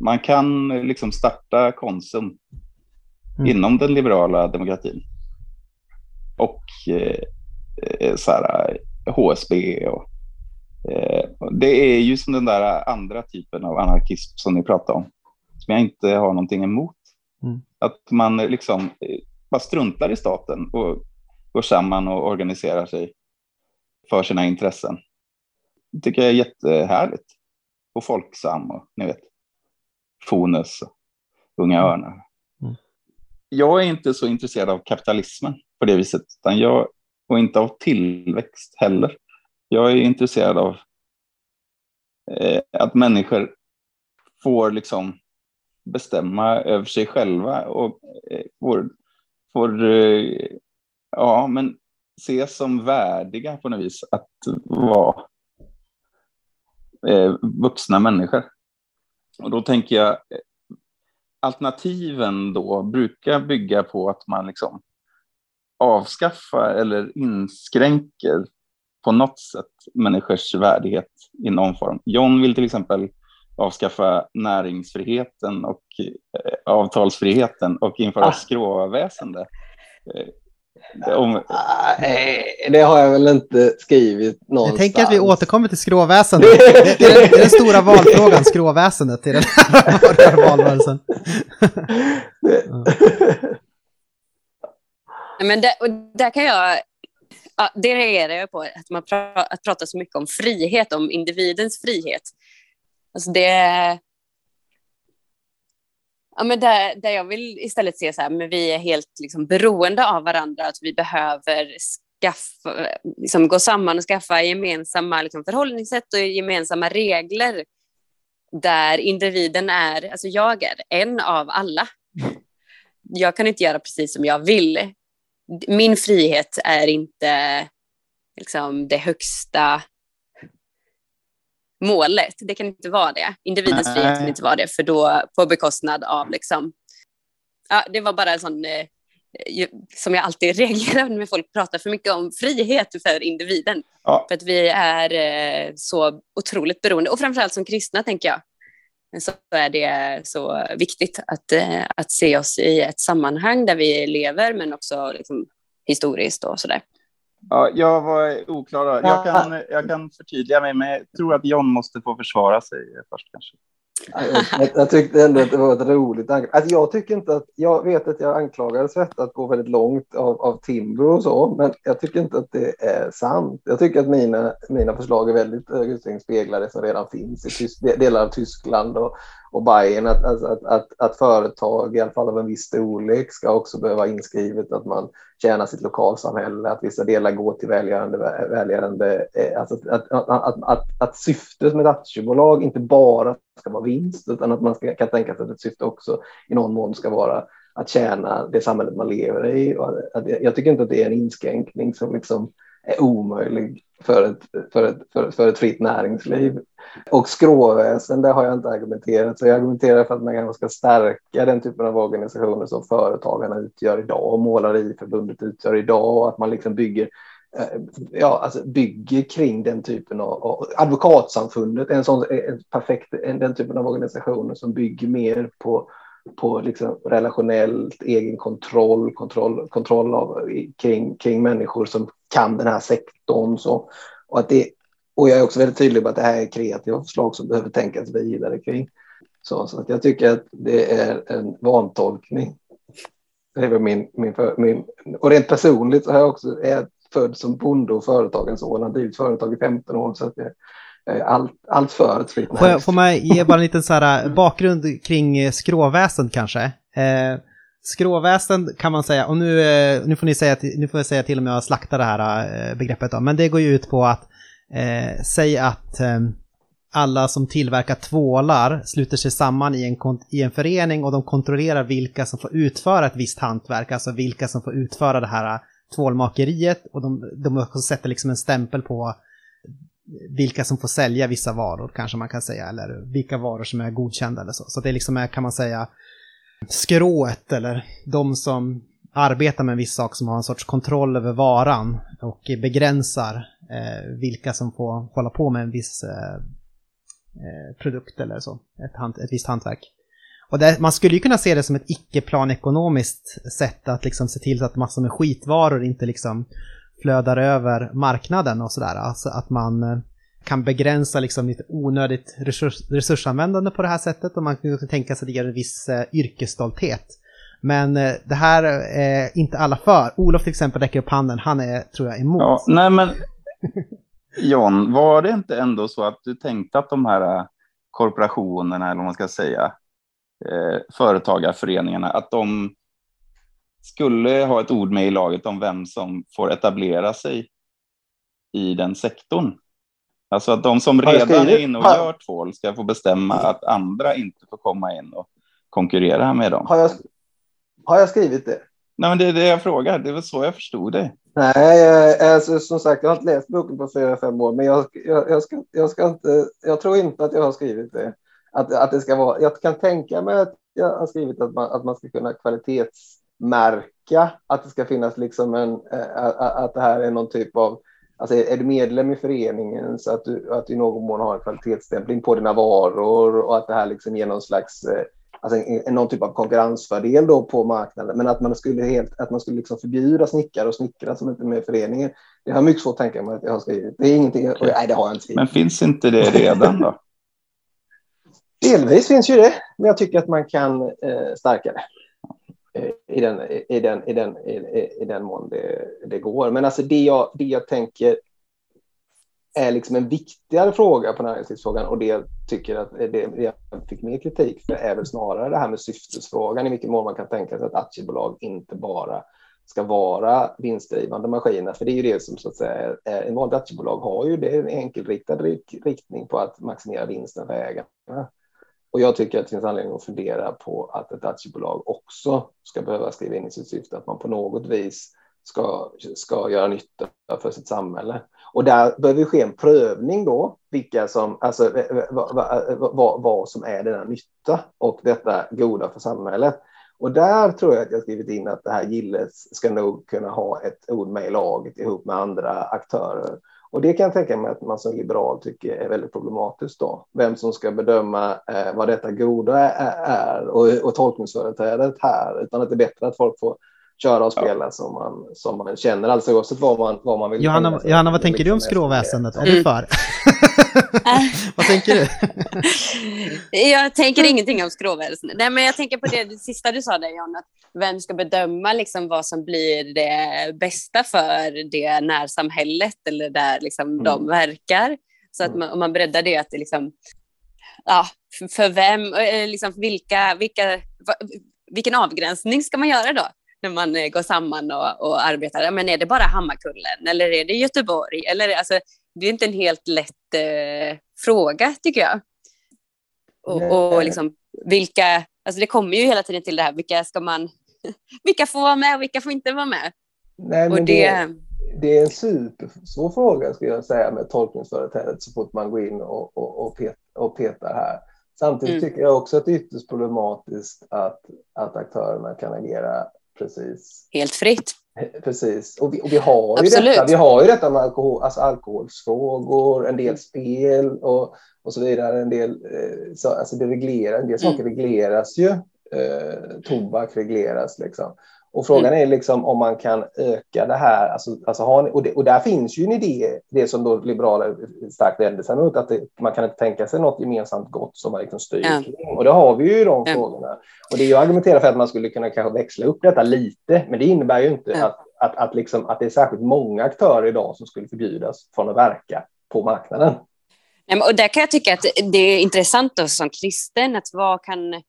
Man kan liksom starta Konsum mm. inom den liberala demokratin. Och eh, eh så här, HSB och eh, det är ju som den där andra typen av anarkism som ni pratar om, som jag inte har någonting emot. Mm. Att man liksom eh, bara struntar i staten och går samman och organiserar sig för sina intressen. Det tycker jag är jättehärligt. Och Folksam och ni vet, Fonus och Unga mm. Örnar. Mm. Jag är inte så intresserad av kapitalismen på det viset, utan jag, och inte av tillväxt heller. Jag är intresserad av eh, att människor får liksom bestämma över sig själva och eh, får, får eh, ja, men ses som värdiga på något vis att vara eh, vuxna människor. Och då tänker jag, alternativen då brukar bygga på att man liksom avskaffar eller inskränker på något sätt människors värdighet i någon form. John vill till exempel avskaffa näringsfriheten och eh, avtalsfriheten och införa ah. skråväsende. Eh, om... Det har jag väl inte skrivit någonstans. Jag tänker att vi återkommer till skråväsendet. det, är, det är den stora valfrågan, skråväsendet, i den här valrörelsen. Men det, och där kan jag ja, det reagerar jag på, att man pra, att prata så mycket om frihet, om individens frihet. Alltså det... Ja, men där, där jag vill istället se så här, men vi är helt liksom beroende av varandra, att vi behöver skaffa, liksom gå samman och skaffa gemensamma liksom, förhållningssätt och gemensamma regler där individen är, alltså jag är en av alla. Jag kan inte göra precis som jag vill. Min frihet är inte liksom, det högsta målet. Det kan inte vara det. Individens Nej. frihet kan inte vara det, för då på bekostnad av liksom... Ja, det var bara en sån... Eh, som jag alltid reagerar när folk pratar för mycket om frihet för individen. Ja. För att vi är eh, så otroligt beroende. Och framförallt som kristna, tänker jag, så är det så viktigt att, eh, att se oss i ett sammanhang där vi lever, men också liksom, historiskt och sådär. Ja, jag var oklar. Jag kan, jag kan förtydliga mig, men jag tror att John måste få försvara sig först kanske. Jag, jag tyckte ändå att det var ett roligt angrepp. Alltså jag tycker inte att, jag vet att jag anklagades för att gå väldigt långt av, av Timbro och så, men jag tycker inte att det är sant. Jag tycker att mina, mina förslag är väldigt hög speglar det som redan finns i tysk, delar av Tyskland och, och Bayern. Att, alltså att, att, att, företag, i alla fall av en viss storlek, ska också behöva inskrivet att man tjäna sitt lokalsamhälle, att vissa delar går till välgörande, välgörande eh, alltså att, att, att, att, att syftet med ett aktiebolag inte bara ska vara vinst, utan att man ska, kan tänka sig att ett syfte också i någon mån ska vara att tjäna det samhället man lever i. Och att, jag tycker inte att det är en inskränkning som liksom är omöjlig för ett, för, ett, för, för ett fritt näringsliv. Och skråväsen, det har jag inte argumenterat. Så jag argumenterar för att man kanske ska stärka den typen av organisationer som Företagarna utgör idag och Målariförbundet utgör idag och att man liksom bygger eh, ja, alltså bygger kring den typen av, av advokatsamfundet, en sån en perfekt, en, den typen av organisationer som bygger mer på, på liksom relationellt egen kontroll, kontroll, kontroll av, kring, kring människor som kan den här sektorn. Så, och att det och jag är också väldigt tydlig med att det här är kreativa förslag som behöver tänkas vidare kring. Så, så att jag tycker att det är en vantolkning. Det är min, min, min, och rent personligt så har jag också, är jag född som bonde och företagens son. har drivit företag i 15 år. Så att jag, allt, allt för ett fritt får, får man ge bara en liten så här äh, bakgrund kring äh, skråväsen kanske? Eh, skråväsen kan man säga, och nu, eh, nu får ni säga, nu får jag säga till om jag slaktar det här eh, begreppet då, men det går ju ut på att eh, säg att eh, alla som tillverkar tvålar sluter sig samman i en, i en förening och de kontrollerar vilka som får utföra ett visst hantverk, alltså vilka som får utföra det här eh, tvålmakeriet. Och de, de sätter liksom en stämpel på vilka som får sälja vissa varor kanske man kan säga, eller vilka varor som är godkända eller så. Så det liksom är, kan man säga, skrået eller de som arbetar med en viss sak som har en sorts kontroll över varan och begränsar eh, vilka som får hålla på med en viss eh, eh produkt eller så, ett, hand, ett visst hantverk. Och det, man skulle ju kunna se det som ett icke-planekonomiskt sätt att liksom se till så att massor med skitvaror inte liksom flödar över marknaden och sådär. Alltså att man eh, kan begränsa liksom lite onödigt resurs, resursanvändande på det här sättet och man kan tänka sig att det ger en viss eh, yrkesstolthet. Men eh, det här är inte alla för. Olof till exempel räcker upp handen, han är tror jag emot. Ja, nej men John, var det inte ändå så att du tänkte att de här korporationerna, eller vad man ska säga, eh, företagarföreningarna, att de skulle ha ett ord med i laget om vem som får etablera sig i den sektorn. Alltså att de som redan är inne och gör tvål ska få bestämma att andra inte får komma in och konkurrera med dem. Har jag, har jag skrivit det? Nej, men det är det jag frågar. Det väl så jag förstod det. Nej, alltså, som sagt, jag har inte läst boken på fyra, fem år, men jag, jag, jag, ska, jag ska inte. Jag tror inte att jag har skrivit det. Att, att det ska vara. Jag kan tänka mig att jag har skrivit att man, att man ska kunna kvalitetsmärka att det ska finnas liksom en att det här är någon typ av Alltså är du medlem i föreningen så att du, att du i någon mån har en kvalitetsstämpling på dina varor och att det här liksom ger någon slags eh, alltså en, någon typ av konkurrensfördel då på marknaden. Men att man skulle, helt, att man skulle liksom förbjuda snickare och snickare som inte är med i föreningen. Det har mycket svårt att tänka mig att jag har skrivit. Det är ingenting. Okay. Nej, det har jag inte skrivit. Men finns inte det redan då? Delvis finns ju det, men jag tycker att man kan eh, stärka det. I den, i den, i den, i, i den mån det, det går. Men alltså det jag, det jag tänker är liksom en viktigare fråga på näringslivsfrågan och det jag tycker att det jag fick mer kritik för är väl snarare det här med syftesfrågan i vilken mån man kan tänka sig att aktiebolag inte bara ska vara vinstdrivande maskiner. För det är ju det som så att säga är, en vanlig aktiebolag har ju det en enkelriktad riktning på att maximera vinsten för ägarna. Och jag tycker att det finns anledning att fundera på att ett aktiebolag också ska behöva skriva in i sitt syfte att man på något vis ska, ska göra nytta för sitt samhälle. Och där behöver ske en prövning då, vilka som, alltså, vad, vad, vad, vad som är denna nytta och detta goda för samhället. Och där tror jag att jag skrivit in att det här gillet ska nog kunna ha ett ord med i laget ihop med andra aktörer. Och det kan jag tänka mig att man som liberal tycker är väldigt problematiskt då. Vem som ska bedöma eh, vad detta goda är, är och, och tolkningsföreträdet här, utan att det är bättre att folk får köra och spela ja. som, man, som man känner, alltså oavsett vad man, vad man vill. Johanna, Johanna vad tänker du om liksom skråväsendet? Är du för? vad tänker du? jag tänker ingenting om skråväsendet. Nej, men jag tänker på det, det sista du sa där, John, att vem ska bedöma liksom vad som blir det bästa för det närsamhället eller där liksom mm. de verkar. Så att mm. man, om man breddar det, att det liksom, ja, för vem, liksom vilka, vilka, vilken avgränsning ska man göra då? När man eh, går samman och, och arbetar. Men är det bara Hammarkullen eller är det Göteborg? Eller, alltså, det är inte en helt lätt eh, fråga tycker jag. Och, och liksom, vilka, alltså det kommer ju hela tiden till det här, vilka ska man, vilka får vara med och vilka får inte vara med? Nej, men det, det, det är en supersvår fråga skulle jag säga med tolkningsföreträdet så fort man går in och, och, och, pet, och petar här. Samtidigt mm. tycker jag också att det är ytterst problematiskt att, att aktörerna kan agera precis. Helt fritt. Precis, och vi, och vi har ju detta. Vi har ju detta med alkohol, alltså alkoholsfrågor, en del spel och, och så vidare. En del, eh, så, alltså det reglerar, en del saker mm. regleras ju. Eh, tobak regleras liksom. Och frågan är liksom om man kan öka det här. Alltså, alltså har och, det, och där finns ju en idé, det som då liberaler starkt vänder sig mot, att det, man kan inte tänka sig något gemensamt gott som man liksom styr Ja. kring. Och det har vi ju i de Ja. frågorna. Och det är ju argumenterat för att man skulle kunna kanske växla upp detta lite, men det innebär ju inte Ja. att, att, att, liksom, att det är särskilt många aktörer idag som skulle förbjudas från att verka på marknaden. Och där kan jag tycka att det är intressant då, som kristen, att vad kan...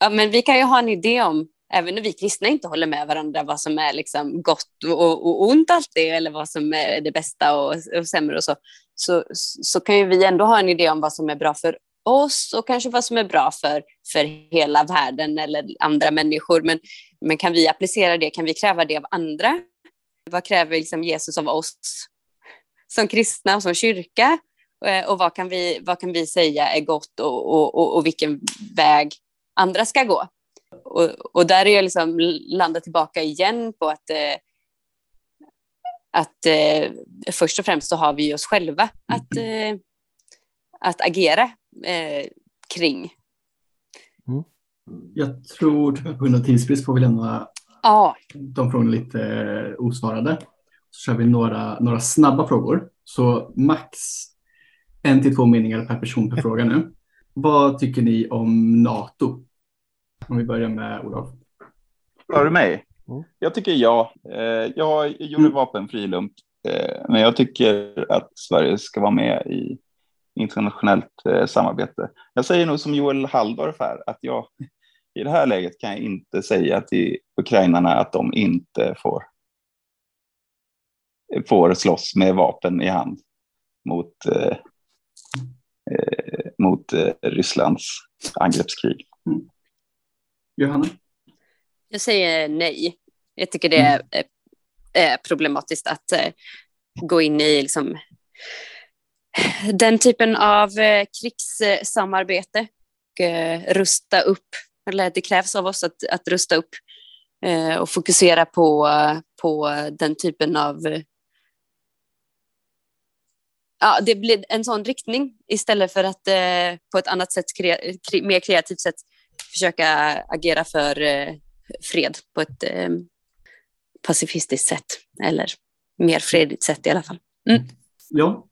Ja, men vi kan ju ha en idé om, även när vi kristna inte håller med varandra, vad som är liksom gott och, och ont alltid, eller vad som är det bästa och, och sämre och så, så, så kan ju vi ändå ha en idé om vad som är bra för oss och kanske vad som är bra för, för hela världen eller andra människor. Men, men kan vi applicera det? Kan vi kräva det av andra? Vad kräver liksom Jesus av oss som kristna och som kyrka? Eh, och vad kan vi, vad kan vi säga är gott och, och, och, och vilken väg andra ska gå? Och, och där är jag liksom landat tillbaka igen på att, eh, att eh, först och främst så har vi oss själva att, eh, att agera eh, kring. Jag tror tyvärr på grund av tidsbrist får vi lämna Ja, de frågorna lite eh, osvarade. Så kör vi några, några snabba frågor. Så max en till två meningar per person per fråga nu. Vad tycker ni om NATO? Om vi börjar med Olof. Hör du mig? Mm. Jag tycker ja. Eh, Jag gjorde Mm. vapenfri lump, eh, men jag tycker att Sverige ska vara med i internationellt eh, samarbete. Jag säger nog som Joel Halldorf här, att jag i det här läget kan jag inte säga till ukrainarna att de inte får, får slåss med vapen i hand mot, eh, mot eh, Rysslands angreppskrig. Johanna? jag säger nej. Jag tycker det är, är problematiskt att eh, gå in i liksom, den typen av eh, krigssamarbete och eh, rusta upp. Eller det krävs av oss att, att rusta upp och fokusera på, på den typen av... Ja, det blir en sån riktning istället för att eh, på ett annat sätt, kre, kre, mer kreativt sätt försöka agera för eh, fred på ett eh, pacifistiskt sätt. Eller mer fredligt sätt i alla fall. Ja.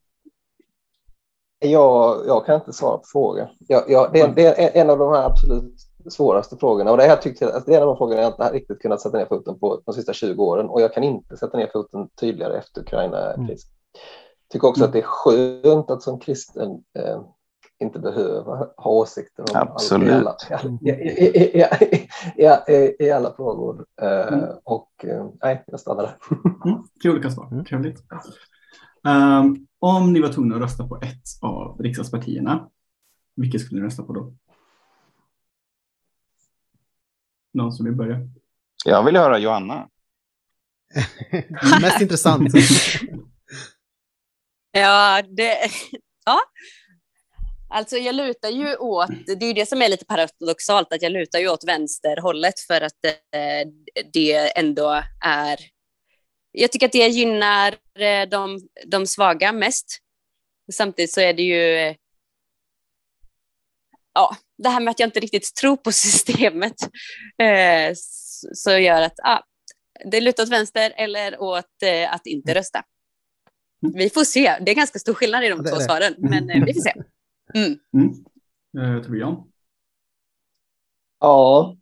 Jag, jag kan inte svara på frågan. Jag, jag, det, är, det är en av de här absolut svåraste fråggerna. Och det, här tyckte, jag- alltså det är en av de frågorna jag inte har riktigt kunnat sätta ner foten på de sista 20 åren. Och jag kan inte sätta ner foten tydligare efter Ukraina-kris. tycker också att det är skönt att som kristen eh, inte behöva ha åsikter om Absolut. allt i alla, i, i, i, i, i, i alla frågor. Eh, Mm. Och eh, nej, jag stannar där. Mm, tre olika svar. Mm. Trevligt. Ehm, om ni var tvungna att rösta på ett av riksdagspartierna, vilket skulle ni rösta på då? Någon som vill börja? Jag vill höra Johanna. Mest intressant. Ja, det... Ja. Alltså jag lutar ju åt, det är ju det som är lite paradoxalt, att jag lutar ju åt vänsterhållet för att eh, det ändå är... Jag tycker att det gynnar eh, de, de svaga mest. Samtidigt så är det ju... Ja, det här med att jag inte riktigt tror på systemet eh, så gör att ah, det lutar åt vänster eller åt eh, att inte rösta. Vi får se. Det är ganska stor skillnad i de två svaren, men eh, vi får se. Mm. Mm. Torbjörn? Ja,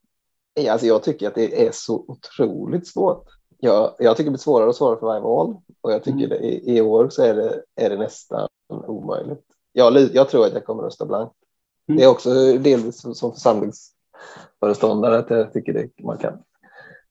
alltså jag tycker att det är så otroligt svårt. Jag, jag tycker det blir svårare och svårare för varje val. Och jag tycker Mm. det, i, i år så är det, är det nästan omöjligt. Jag, jag tror att jag kommer rösta blankt. Mm. Det är också delvis som- som församlingsföreståndare att jag tycker det, man kan,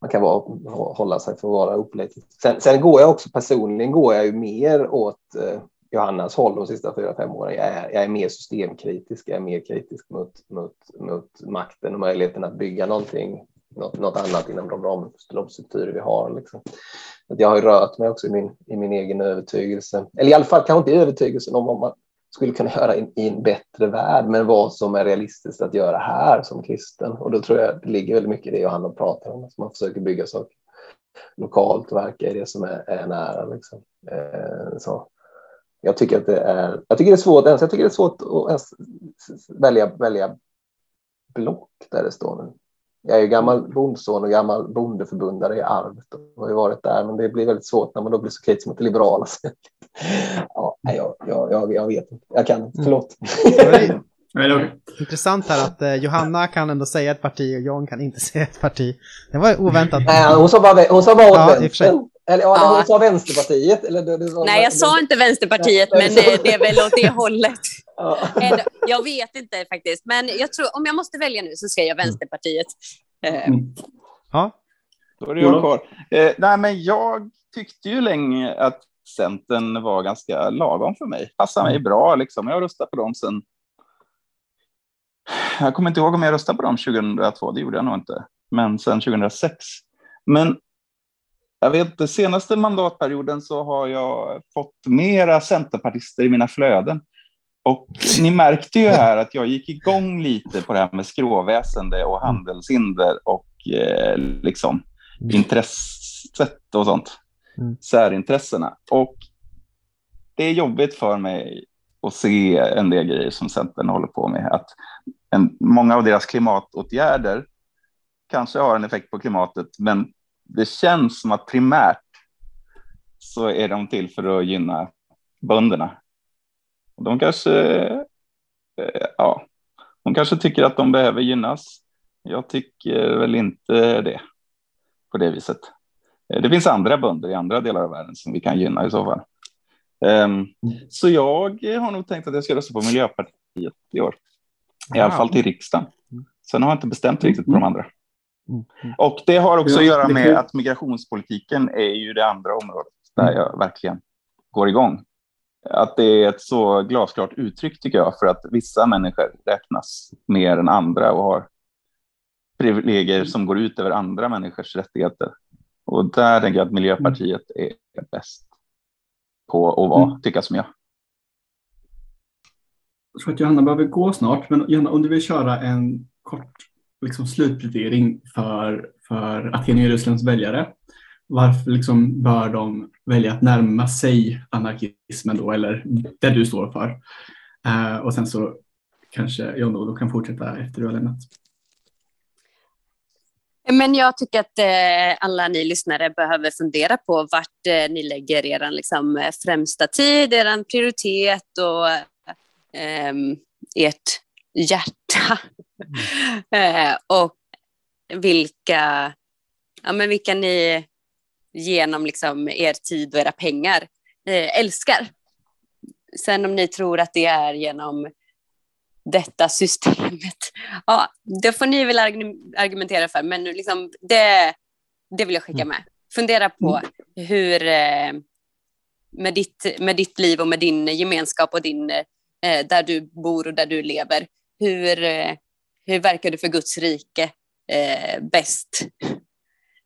man kan vara, hålla sig för att vara opolitisk. Sen, sen går jag också personligen går jag ju mer åt eh, Johannas håll de sista fyra, fem åren. Jag är, jag är mer systemkritisk, jag är mer kritisk mot, mot, mot makten och möjligheten att bygga någonting, något, något annat inom de ramstrukturer de strukturer vi har. Liksom. Att jag har ju rört mig också i min, i min egen övertygelse, eller i alla fall kanske inte övertygelsen om vad man skulle kunna göra i, i en bättre värld, men vad som är realistiskt att göra här som kristen. Och då tror jag det ligger väldigt mycket i det Johanna pratar om, att man försöker bygga saker lokalt och verka i det som är, är nära. Liksom. Eh, så. Jag tycker att det är, jag tycker det är svårt, jag tycker det är svårt att ens välja, välja block där det står nu. jag är ju gammal bondson och gammal bondeförbundare i arvet och har ju varit där, men det blir väldigt svårt när man då blir så kritisk mot det liberala. ja, jag, jag, jag, jag vet inte. Jag kan inte. Förlåt. Är okej. Intressant här att eh, Johanna kan ändå säga ett parti och John kan inte säga ett parti. Det var oväntat. Nej, hon sa bara, hon sa bara åt Ja, Eller ja, Ja. hon sa Vänsterpartiet. Eller, det, det Nej, jag sa inte Vänsterpartiet, men det är väl åt det hållet. Ja. Jag vet inte faktiskt, men jag tror, om jag måste välja nu så säger jag Vänsterpartiet. Eh, Mm. Ja, Då är det jag kvar. Eh, nej, men jag tyckte ju länge att Centern var ganska lagom för mig. Passar mig bra liksom. Jag har röstat på dem sen... Jag kommer inte ihåg om jag röstade på dem 2002, det gjorde jag nog inte. Men sen 2006. Men jag vet inte, senaste mandatperioden så har jag fått mera centerpartister i mina flöden. Och ni märkte ju här att jag gick igång lite på det här med skråväsende och handelshinder och eh, liksom intresset och sånt. Mm. Särintressena. Och det är jobbigt för mig att se en del grejer som Centern håller på med. Att en, många av deras klimatåtgärder kanske har en effekt på klimatet, men det känns som att primärt så är de till för att gynna bönderna. De kanske, eh, ja, de kanske tycker att de behöver gynnas. Jag tycker väl inte det på det viset. Eh, Det finns andra bönder i andra delar av världen som vi kan gynna i så fall. Ehm, Så jag har nog tänkt att jag ska rösta på Miljöpartiet i år. I alla fall till riksdagen. Sen har jag inte bestämt riktigt på de andra. Mm. Mm. Och det har också Ja, att göra med att migrationspolitiken är ju det andra området där jag verkligen går igång. Att det är ett så glasklart uttryck tycker jag för att vissa människor räknas mer än andra och har privilegier som går ut över andra människors rättigheter. Och där tänker jag att Miljöpartiet är bäst på att vara, Mm. tycka som jag. Jag tror att Johanna behöver gå snart, men Johanna, om du vill köra en kort liksom, slutplädering för, för Aten och Jerusalems väljare. Varför liksom, bör de välja att närma sig anarkismen då, eller det du står för? Uh, och sen så kanske John då kan fortsätta efter du har lämnat. Men jag tycker att eh, alla ni lyssnare behöver fundera på vart eh, ni lägger er liksom, eh, främsta tid, er prioritet och eh, ehm, ert hjärta. eh, och vilka, ja, men vilka ni genom liksom, er tid och era pengar eh, älskar. Sen om ni tror att det är genom detta systemet. Ja, det får ni väl argu- argumentera för, men liksom det, det vill jag skicka med. Fundera på hur, eh, med ditt, med ditt liv och med din gemenskap och din, där du bor och där du lever, hur, hur verkar du för Guds rike eh, bäst?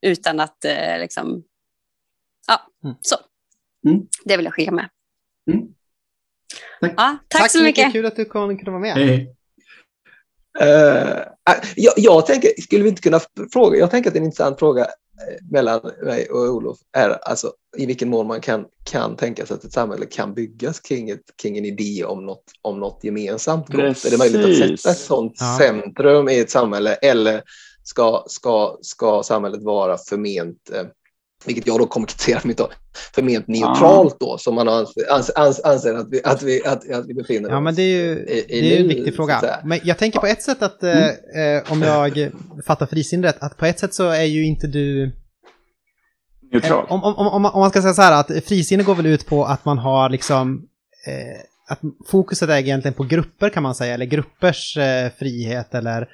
Utan att eh, liksom, ja, Mm. så. Mm. Det vill jag skicka med. Mm. Tack. Ja, tack, så mycket. Kul att du kunde vara med. Hej. Eh, jag, jag tänker, skulle vi inte kunna fråga, jag tänker att en intressant fråga mellan mig och Olof är alltså i vilken mån man kan, kan tänka sig att ett samhälle kan byggas kring, ett, kring en idé om något, om något gemensamt gott. Är det möjligt att Precis. sätta ett sådant Ja. centrum i ett samhälle eller ska, ska, ska samhället vara förment eh, vilket jag då kommer kritisera mig då, förment neutralt då, som man anser, anser, anser, anser att, vi, att, vi, att, att vi befinner oss Ja, men det är ju i- i det är en viktig fråga. Men jag tänker på ett sätt att, eh, eh, om jag fattar frisin rätt, att på ett sätt så är ju inte du... Neutral. Eh, Om, om, om, om man ska säga så här att frisinne går väl ut på att man har liksom... Eh, att fokuset är egentligen på grupper kan man säga, eller gruppers eh, frihet eller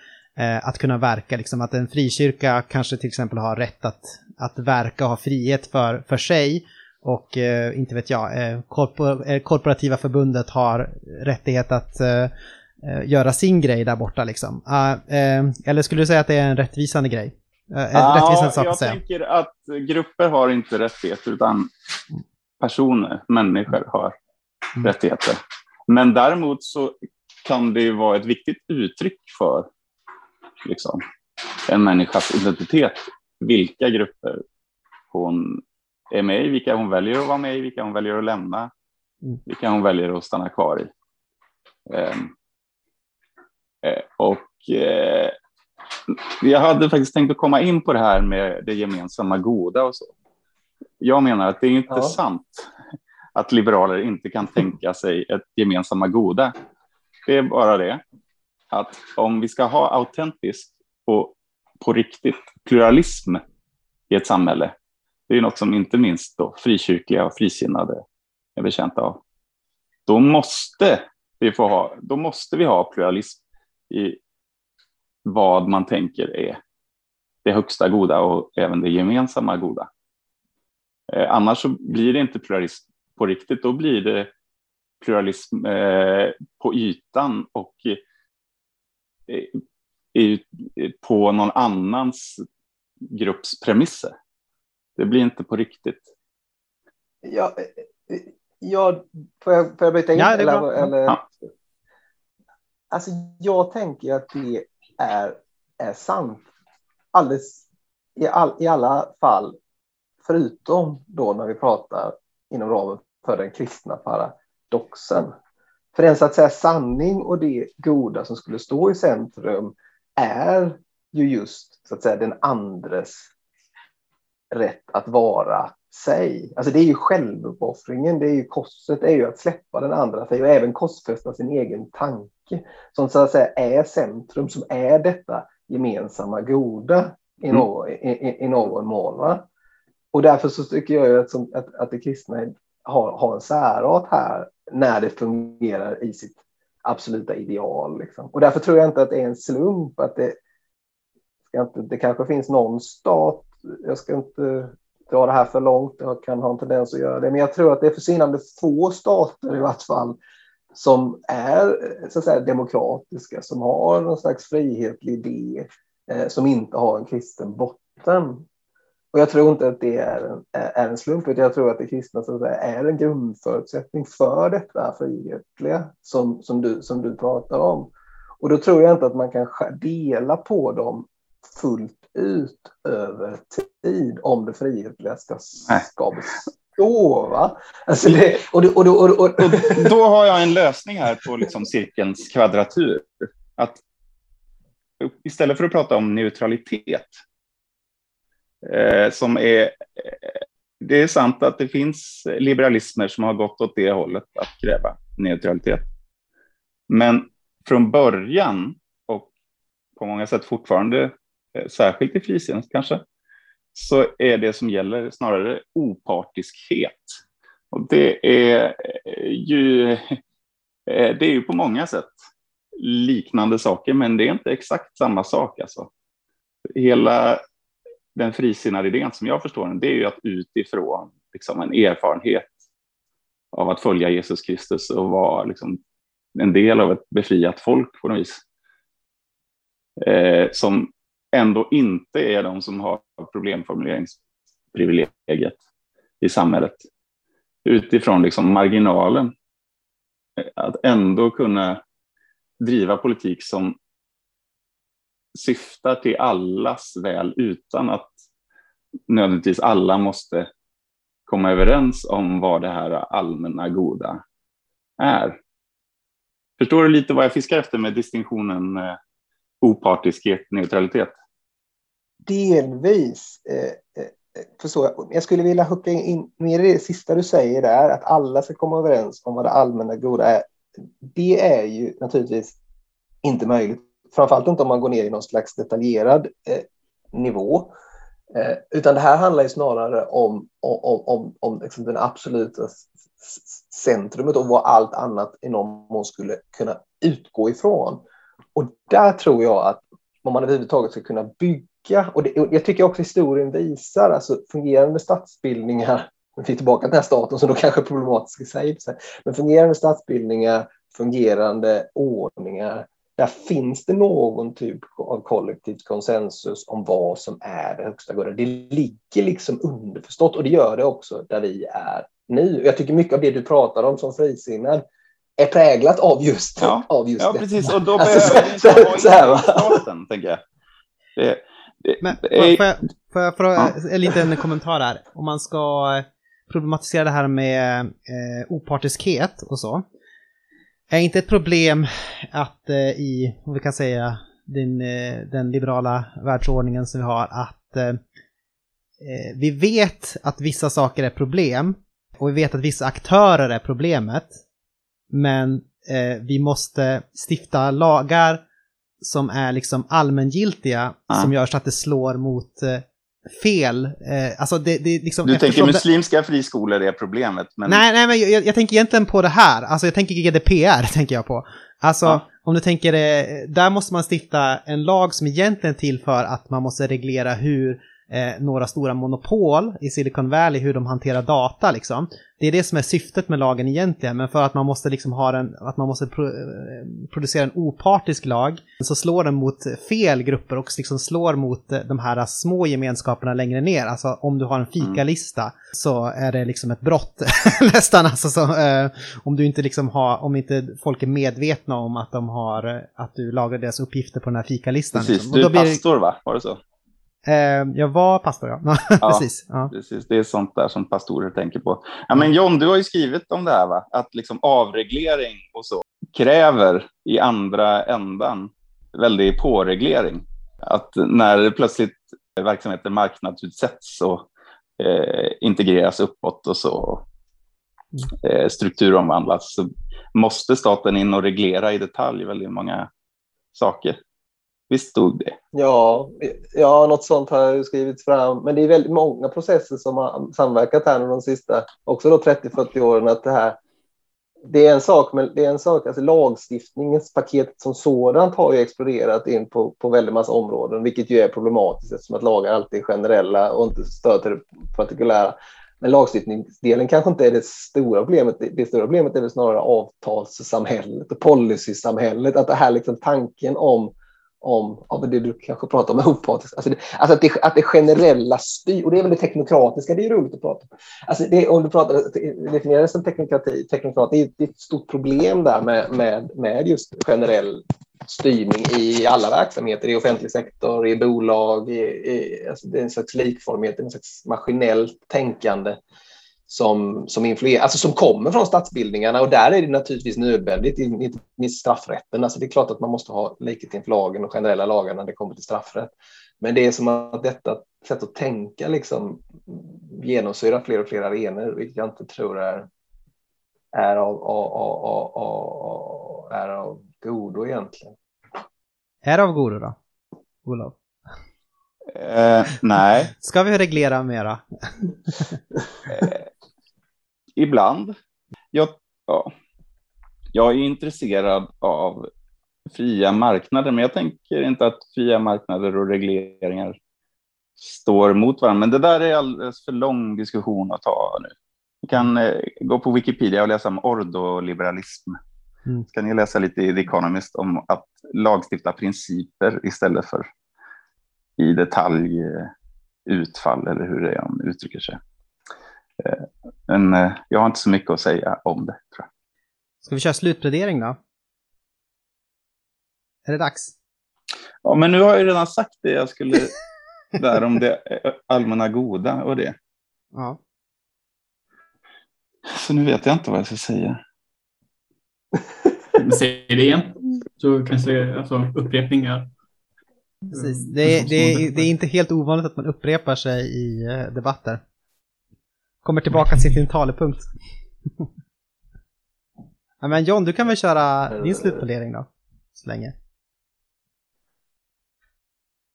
att kunna verka. Liksom att en frikyrka kanske till exempel har rätt att, att verka och ha frihet för, för sig. Och eh, inte vet jag, eh, korpor, eh, korporativa förbundet har rättighet att eh, eh, göra sin grej där borta liksom. Ah, eh, eller skulle du säga att det är en rättvisande grej? Eh, en rättvisande sak jag att säga? tänker att grupper har inte rättigheter utan personer, människor har Mm. rättigheter. Men däremot så kan det ju vara ett viktigt uttryck för liksom, en människas identitet. Vilka grupper hon är med i, vilka hon väljer att vara med i, vilka hon väljer att lämna, Mm. vilka hon väljer att stanna kvar i. Ehm, eh, och eh, jag hade faktiskt tänkt att komma in på det här med det gemensamma goda och så. Jag menar att det är inte Ja. sant att liberaler inte kan tänka sig ett gemensamma goda. Det är bara det att om vi ska ha autentisk och på riktigt pluralism i ett samhälle, det är något som inte minst då frikyrkliga och frisinnade är betjänta av. Då måste vi få ha, då måste vi ha pluralism i vad man tänker är det högsta goda och även det gemensamma goda. Eh, annars så blir det inte pluralism på riktigt, då blir det pluralism eh, på ytan och i, på någon annans grupps premisser. Det blir inte på riktigt. Ja, ja, får, jag, får jag bryta in? Ja, det är eller, eller, Ja. Alltså, jag tänker att det är, är sant. Alldeles, i, all, I alla fall, förutom då när vi pratar inom ramen för den kristna paradoxen. För den så att säga sanning och det goda som skulle stå i centrum är ju just så att säga den andres rätt att vara sig. Alltså det är ju självuppoffringen, det är ju korset, det är ju att släppa den andra sig och även korsfästa sin egen tanke som så att säga är centrum, som är detta gemensamma goda i, Mm. nå, i, i, i någon mån. Va? Och därför så tycker jag ju att, som, att, att det kristna har, har en särart här när det fungerar i sitt absoluta ideal. Liksom. Och därför tror jag inte att det är en slump att det, ska inte, det kanske finns någon stat, jag ska inte dra det här för långt, jag kan ha en tendens att göra det, men jag tror att det är försvinnande få stater i vart fall som är så att säga, demokratiska, som har någon slags frihetlig idé, eh, som inte har en kristen botten. Och jag tror inte att det är en, är en slump, utan jag tror att det kristna så att säga, är en grundförutsättning för detta frihetliga som, som, du, som du pratar om. Och då tror jag inte att man kan dela på dem fullt ut över tid om det frihetliga ska, ska bestå. Va? Alltså det, och, det, och, det, och, och, och, då har jag en lösning här på liksom cirkelns kvadratur. Att istället för att prata om neutralitet, Eh, som är... Eh, det är sant att det finns liberalismer som har gått åt det hållet att kräva neutralitet. Men från början, och på många sätt fortfarande, eh, särskilt i frisinnet kanske, så är det som gäller snarare opartiskhet. Och det är ju, det är ju på många sätt liknande saker, men det är inte exakt samma sak. Alltså. Hela den frisinnade idén som jag förstår den, det är ju att utifrån liksom, en erfarenhet av att följa Jesus Kristus och vara liksom, en del av ett befriat folk på något vis. Eh, som ändå inte är de som har problemformuleringsprivilegiet i samhället. Utifrån liksom marginalen. Att ändå kunna driva politik som syftar till allas väl utan att nödvändigtvis alla måste komma överens om vad det här allmänna goda är. Förstår du lite vad jag fiskar efter med distinktionen eh, opartiskhet, neutralitet? delvis eh, eh förstår jag. Jag skulle vilja hucka in mer i det sista du säger där, att alla ska komma överens om vad det allmänna goda är. Det är ju naturligtvis inte möjligt, framförallt inte om man går ner i någon slags detaljerad eh, nivå. Eh, utan det här handlar ju snarare om, om, om, om liksom den absoluta centrumet och vad allt annat i någon mån skulle kunna utgå ifrån. Och där tror jag att om man överhuvudtaget ska kunna bygga, och, det, och jag tycker också historien visar, alltså fungerande statsbildningar, nu är vi tillbaka till den här staten som då kanske är problematisk i sig, men fungerande statsbildningar, fungerande ordningar, där finns det någon typ av kollektivt konsensus om vad som är det högsta goda. Det ligger liksom underförstått och det gör det också där vi är nu. Jag tycker mycket av det du pratar om som frisinnad är präglat av just, Ja, av just Ja, detta. precis. Och då Alltså, behöver vi så- inte ha så här, staten, tänker jag. Det, det, Men det är- får jag, får jag fråga Ja. en liten kommentar här? Om man ska problematisera det här med eh, opartiskhet och så. Är inte ett problem att eh, i, om vi kan säga, din, eh, den liberala världsordningen som vi har att eh, vi vet att vissa saker är problem och vi vet att vissa aktörer är problemet. Men vi måste stifta lagar som är liksom allmängiltiga Ja. som gör så att det slår mot fel. Eh, alltså det, det liksom Du tänker det- muslimska friskolor är problemet, men Nej, nej, men jag, jag tänker egentligen på det här. Alltså jag tänker GDPR, tänker jag på. Alltså, Ja. om du tänker det, där måste man stifta en lag som egentligen är till för att man måste reglera hur eh, några stora monopol i Silicon Valley, hur de hanterar data liksom. Det är det som är syftet med lagen egentligen, men för att man måste liksom ha en, att man måste pro, eh, producera en opartisk lag, så slår den mot fel grupper och liksom slår mot eh, de här små gemenskaperna längre ner. Alltså om du har en fikalista så är det liksom ett brott nästan. Alltså, så, eh, om du inte liksom har, om inte folk är medvetna om att de har, att du lagrar deras uppgifter på den här fikalistan. precis. liksom. Du är pastor, va? Var det så? Eh, jag var pastor, ja. Ja. Precis. Ja. Precis, det är sånt där som pastorer tänker på. Ja, men John, du har ju skrivit om det här, va? att liksom avreglering och så kräver i andra ändan väldigt påreglering. Att när plötsligt verksamheter marknadsutsätts och eh, integreras uppåt och så eh, strukturomvandlas så måste staten in och reglera i detalj väldigt många saker. Visst stod det? Ja, ja, något sånt har ju skrivits fram. Men det är väldigt många processer som har samverkat här de sista, också då 30-40 åren. Att det här, det är en sak, men det är en sak, alltså lagstiftningens paket som sådant har ju exploderat in på, på väldigt massa områden, vilket ju är problematiskt eftersom att lagar alltid är generella och inte stöd till det partikulära. Men lagstiftningsdelen kanske inte är det stora problemet. Det, det stora problemet är väl snarare avtalssamhället och policysamhället. Att det här liksom tanken om om ja, men det du kanske pratar om opartiskt. Alltså, det, alltså att, det, att det generella styr, och det är väl det teknokratiska, det är roligt att prata om. Alltså det, om du pratar, definierar det som teknokrati, teknokrat, det är, det är ett stort problem där med, med, med just generell styrning i alla verksamheter, i offentlig sektor, i bolag, i, i, alltså det är en slags likformighet, en slags maskinellt tänkande som, som influerar, alltså som kommer från statsbildningarna och där är det naturligtvis nödvändigt, inte minst straffrätten. Alltså det är klart att man måste ha likhet inför lagen och generella lagar när det kommer till straffrätt. Men det är som att detta sätt att tänka liksom genomsyrar fler och fler arenor, vilket jag inte tror är, är, av, av, av, av, av, är av godo egentligen. Är av godo då? Olof? Eh, nej, Ska vi reglera mera? ibland. Jag, ja, jag är intresserad av fria marknader, men jag tänker inte att fria marknader och regleringar står mot varandra. Men det där är alldeles för lång diskussion att ta nu. Ni kan eh, gå på Wikipedia och läsa om ordoliberalism. Mm. Ska ni läsa lite i The Economist om att lagstifta principer istället för i detalj eh, utfall eller hur det är han uttrycker sig. Eh, Men eh, jag har inte så mycket att säga om det. Tror jag. Ska vi köra slutplädering då? Är det dags? Ja, men nu har jag ju redan sagt det jag skulle där om det eh, allmänna goda och det. Ja. Så nu vet jag inte vad jag ska säga. Säg det igen. Så kanske alltså, upprepningar. Precis. Det, är- det, är- det är inte helt ovanligt att man upprepar sig i eh, debatter. Kommer tillbaka till sin talepunkt. ja, men John, du kan väl köra din slutplädering då? Så länge.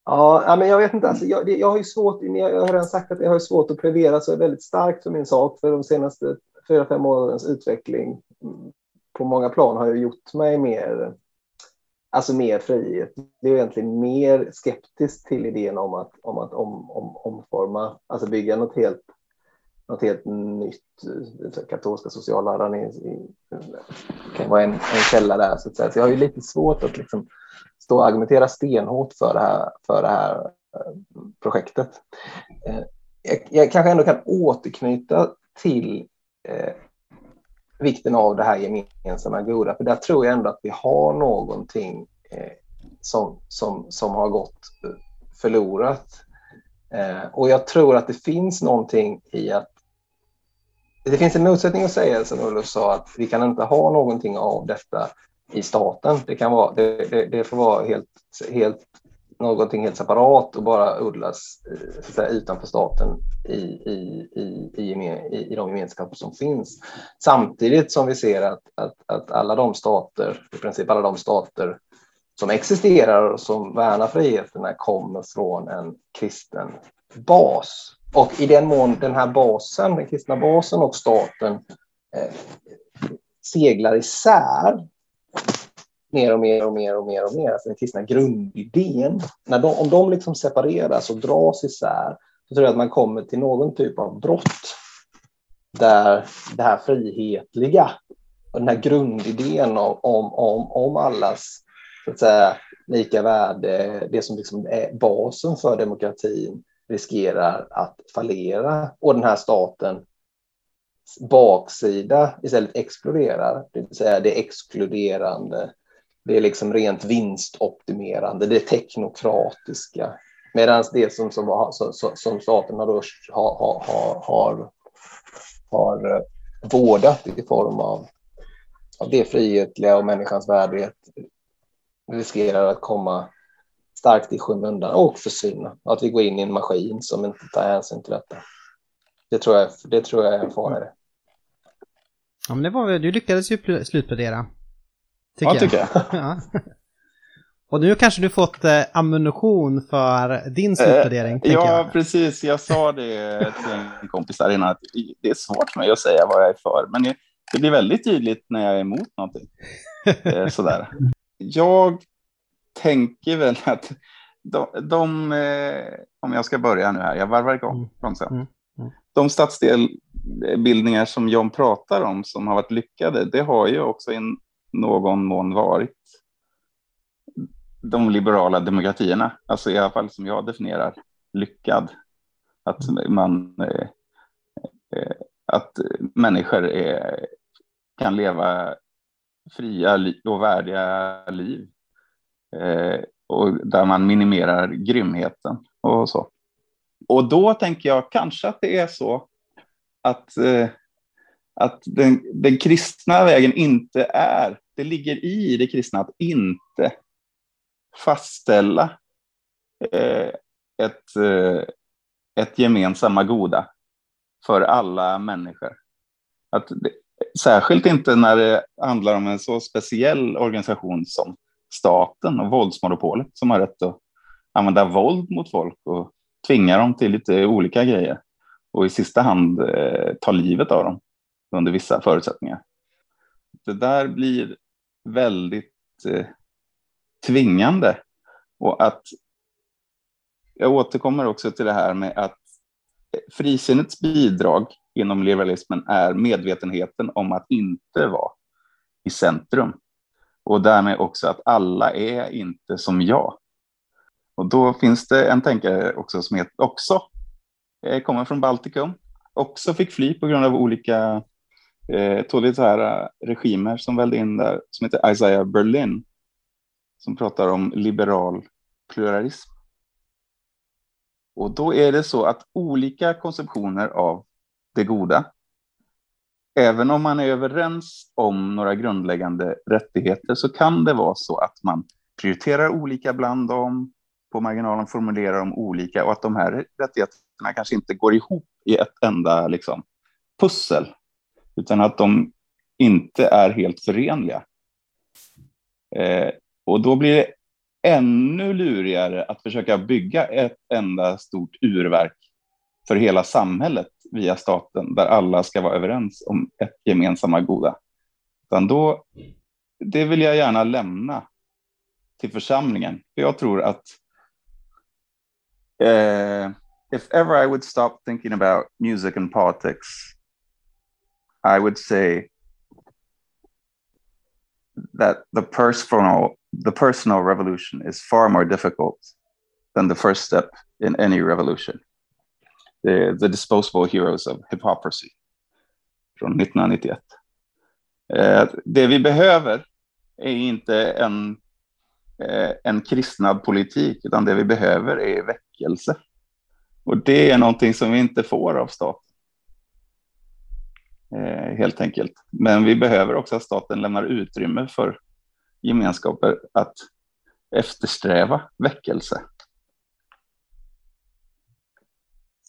Ja, men jag vet inte. Alltså, jag, jag har ju svårt, jag har redan sagt att jag har svårt att plädera så väldigt starkt för min sak. För de senaste fyra, fem årens utveckling på många plan har ju gjort mig mer, alltså mer frihet. Det är egentligen mer skeptisk till idén om att, om att om, om, omforma, alltså bygga något helt, något helt nytt. Katolska socialläraren är, kan vara en, en källa där. Så, att säga. så jag har ju lite svårt att liksom, stå och argumentera stenhårt för det här, för det här eh, projektet. Eh, jag, jag kanske ändå kan återknyta till eh, vikten av det här gemensamma goda, för där tror jag ändå att vi har någonting eh, som, som, som har gått eh, förlorat. Eh, och jag tror att det finns någonting i att det finns en motsättning att säga, som Olof sa, att vi kan inte ha någonting av detta i staten. Det, kan vara, det, det, det får vara helt, helt, någonting helt separat och bara odlas eh, så säga, utanför staten i, i, i, i, i de gemenskaper som finns. Samtidigt som vi ser att, att, att alla de stater, i princip alla de stater som existerar och som värnar friheterna kommer från en kristen bas. Och i den mån den här basen, den kristna basen och staten eh, seglar isär mer och mer och mer och mer och mer, alltså den kristna grundidén, när de, om de liksom separeras och dras isär, så tror jag att man kommer till någon typ av brott där det här frihetliga och den här grundidén om, om, om, om allas så att säga, lika värde, det som liksom är basen för demokratin, riskerar att fallera och den här staten baksida istället exploderar, det vill säga det exkluderande, det är liksom rent vinstoptimerande, det teknokratiska. Medan det som, som, som, som staten har, har, har, har, har vårdat i form av, av det frihetliga och människans värdighet riskerar att komma starkt i skymundan och försvinna. Att vi går in i en maskin som inte tar hänsyn till detta. Det tror jag, det tror jag är en fara. Ja, men det var, du lyckades ju slutplädera. Tycker ja, tycker jag. ja. Och nu kanske du fått eh, ammunition för din slutplädering. Eh, ja, jag. precis. Jag sa det till en kompis där innan att det är svårt för mig att säga vad jag är för, men det blir väldigt tydligt när jag är emot någonting. Eh, sådär. Jag tänker väl att de, de eh, om jag ska börja nu här, jag varvar igång från sen. Mm. Mm. De stadsdelbildningar som John pratar om som har varit lyckade, det har ju också i någon mån varit de liberala demokratierna, alltså i alla fall som jag definierar lyckad. Att man eh, eh att människor är, kan leva fria och värdiga liv. Eh, och där man minimerar grymheten och så. Och då tänker jag kanske att det är så att, eh, att den, den kristna vägen inte är, det ligger i det kristna att inte fastställa eh, ett, eh, ett gemensamma goda för alla människor. Att det, Särskilt inte när det handlar om en så speciell organisation som staten och våldsmonopolet som har rätt att använda våld mot folk och tvinga dem till lite olika grejer och i sista hand eh, ta livet av dem under vissa förutsättningar. Det där blir väldigt eh, tvingande och att jag återkommer också till det här med att frisinnets bidrag inom liberalismen är medvetenheten om att inte vara i centrum. Och därmed också att alla är inte som jag. Och då finns det en tänkare också som heter, också eh, kommer från Baltikum, också fick fly på grund av olika eh, totalitära regimer som välde in där, som heter Isaiah Berlin, som pratar om liberal pluralism. Och då är det så att olika konceptioner av det goda. Även om man är överens om några grundläggande rättigheter så kan det vara så att man prioriterar olika bland dem, på marginalen formulerar dem olika och att de här rättigheterna kanske inte går ihop i ett enda liksom, pussel, utan att de inte är helt förenliga. Eh, och då blir det ännu lurigare att försöka bygga ett enda stort urverk för hela samhället via staten där alla ska vara överens om ett gemensamma goda. Utan då, det vill jag gärna lämna till församlingen. För jag tror att uh, if ever I would stop thinking about music and politics, I would say that the personal the personal revolution is far more difficult than the first step in any revolution. The, the Disposable Heroes of Hypocrisy från 1991. Eh, det vi behöver är inte en, eh, en kristnad politik, utan det vi behöver är väckelse. Och det är någonting som vi inte får av staten. Eh, helt enkelt. Men vi behöver också att staten lämnar utrymme för gemenskaper att eftersträva väckelse.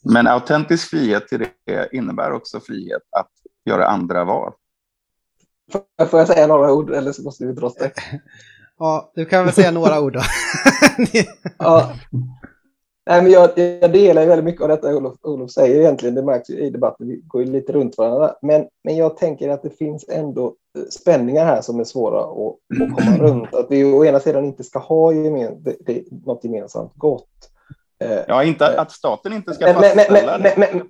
Men autentisk frihet till det innebär också frihet att göra andra val. Får jag säga några ord eller så måste vi dra det? Ja, du kan väl säga några ord då. ja. Nej, men jag, jag delar väldigt mycket av detta Olof, Olof säger egentligen. Det märks i debatten, vi går ju lite runt varandra. Men, men jag tänker att det finns ändå spänningar här som är svåra att, att komma runt. Att vi å ena sidan inte ska ha gemen, det, det, något gemensamt gott. Ja, inte att staten inte ska fastställa men, men, men,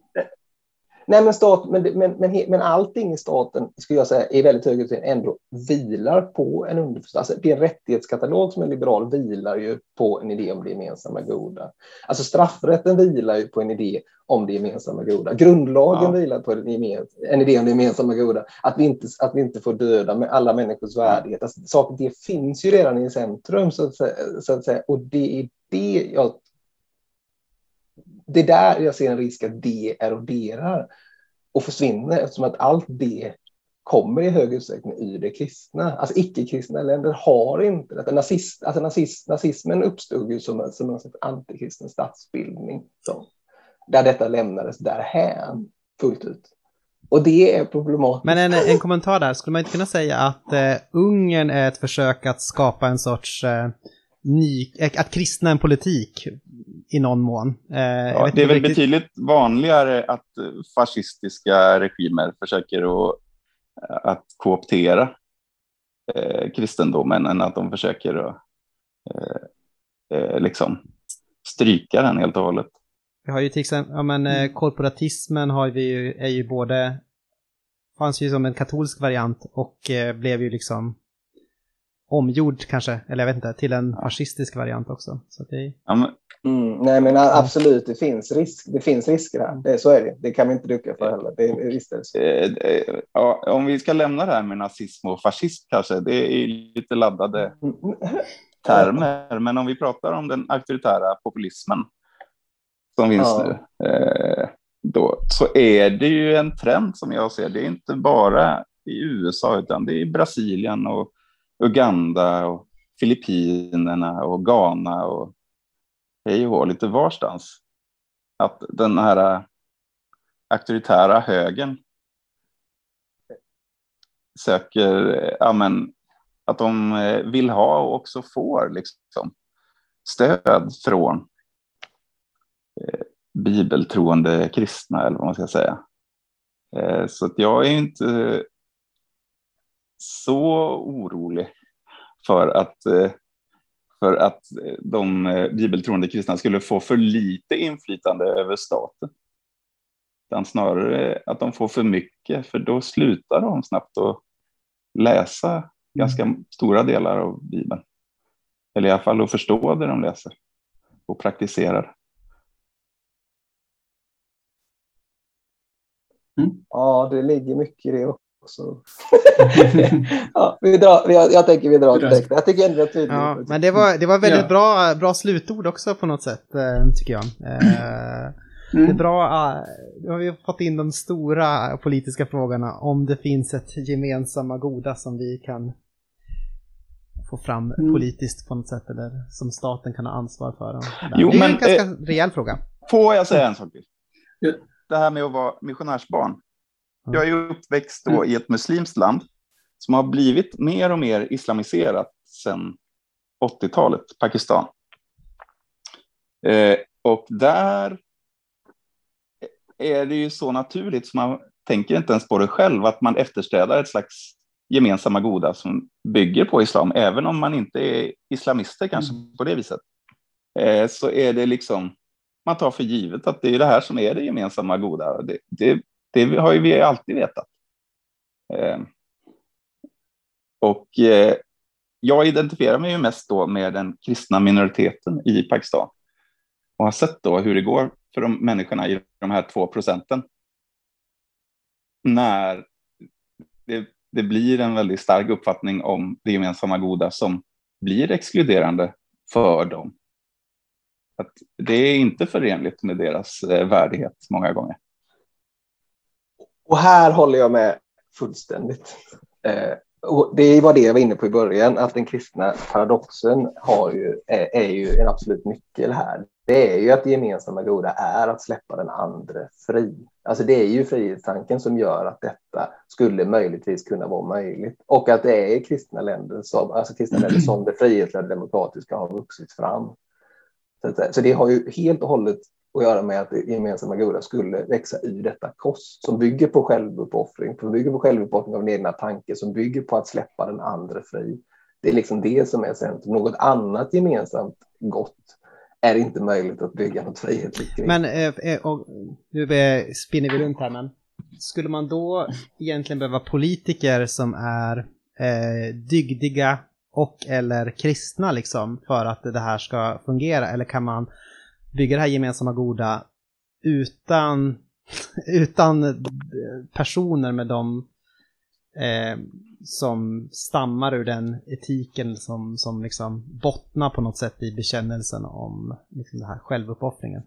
Nej, men, stat, men, men, men, men allting i staten skulle jag säga i väldigt hög grad ändå vilar på en underförstådd... Alltså, det rättighetskatalog som är liberal vilar ju på en idé om det gemensamma goda. Alltså straffrätten vilar ju på en idé om det gemensamma goda. Grundlagen ja. vilar på en, en idé om det gemensamma goda. Att vi inte, att vi inte får döda med alla människors värdighet. Alltså, saker det finns ju redan i centrum, så att, så att säga. Och det är det jag det är där jag ser en risk att det eroderar och försvinner eftersom att allt det kommer i hög utsträckning ur det kristna. Alltså icke-kristna länder har inte detta. Nazist, alltså nazist, nazismen uppstod ju som, som en antikristen statsbildning så, där detta lämnades därhän fullt ut. Och det är problematiskt. Men en, en kommentar där, skulle man inte kunna säga att eh, Ungern är ett försök att skapa en sorts eh, ny, att kristna en politik i någon mån. Eh, ja, det är väl riktigt... betydligt vanligare att fascistiska regimer försöker att, att kooptera eh, kristendomen än att de försöker att eh, eh, liksom stryka den helt och hållet. Vi har ju till exempel, ja men eh, korporatismen har vi ju, är ju både, fanns ju som en katolsk variant och eh, blev ju liksom omgjord kanske, eller jag vet inte, till en fascistisk variant också. Så det... Mm, nej men absolut, det finns, risk, det finns risker här. Det, så är det. Det kan vi inte ducka för heller. Det, visst är det så. Eh, ja, om vi ska lämna det här med nazism och fascism kanske, det är lite laddade termer. Men om vi pratar om den auktoritära populismen som finns ja. nu, eh, då, så är det ju en trend som jag ser. Det är inte bara i USA, utan det är i Brasilien och Uganda och Filippinerna och Ghana och hej och lite varstans. Att den här äh, auktoritära högern söker, äh, ja men, att de äh, vill ha och också får liksom stöd från eh, bibeltroende kristna eller vad man ska säga. Eh, så att jag är inte så orolig för att, eh, för att de eh, bibeltroende kristna skulle få för lite inflytande över staten. Utan snarare att de får för mycket, för då slutar de snabbt att läsa ganska stora delar av Bibeln. Eller i alla fall att förstå det de läser och praktiserar. Mm. Ja, det ligger mycket i det så... ja, vi drar, jag, jag tänker vi drar direkt. Jag tycker ändå att ja, Men det var, det var väldigt ja. bra, bra slutord också på något sätt, eh, tycker jag. Eh, mm. Det är bra, nu eh, har vi fått in de stora politiska frågorna om det finns ett gemensamma goda som vi kan få fram mm. politiskt på något sätt eller som staten kan ha ansvar för. Jo, det är men, en ganska eh, rejäl fråga. Får jag säga en sak till? Det här med att vara missionärsbarn. Jag är uppväxt då i ett muslimskt land som har blivit mer och mer islamiserat sedan 80-talet, Pakistan. Eh, och där är det ju så naturligt så man tänker inte ens på det själv, att man eftersträvar ett slags gemensamma goda som bygger på islam, även om man inte är islamister kanske mm. på det viset. Eh, så är det liksom, man tar för givet att det är det här som är det gemensamma goda. Det, det det har ju vi alltid vetat. Eh, och eh, jag identifierar mig ju mest då med den kristna minoriteten i Pakistan och har sett då hur det går för de människorna i de här två procenten. När det, det blir en väldigt stark uppfattning om det gemensamma goda som blir exkluderande för dem. Att det är inte förenligt med deras eh, värdighet många gånger. Och här håller jag med fullständigt. Eh, och det var det jag var inne på i början, att den kristna paradoxen har ju, är, är ju en absolut nyckel här. Det är ju att det gemensamma goda är att släppa den andra fri. Alltså det är ju frihetstanken som gör att detta skulle möjligtvis kunna vara möjligt. Och att det är kristna länder som, alltså kristna länder som det frihetliga demokratiska har vuxit fram. Så det har ju helt och hållet att göra med att det gemensamma goda skulle växa ur detta kors som bygger på självuppoffring, som bygger på självuppoffring av den egna tanken, som bygger på att släppa den andra fri. Det är liksom det som är centrum. Något annat gemensamt gott är inte möjligt att bygga något frihetligt kring. Men, eh, eh och, nu spinner vi runt här, men skulle man då egentligen behöva politiker som är eh, dygdiga och eller kristna liksom för att det här ska fungera? Eller kan man bygga det här gemensamma goda utan, utan eh, personer med dem eh, som stammar ur den etiken som, som liksom bottnar på något sätt i bekännelsen om liksom den här självuppoffringen?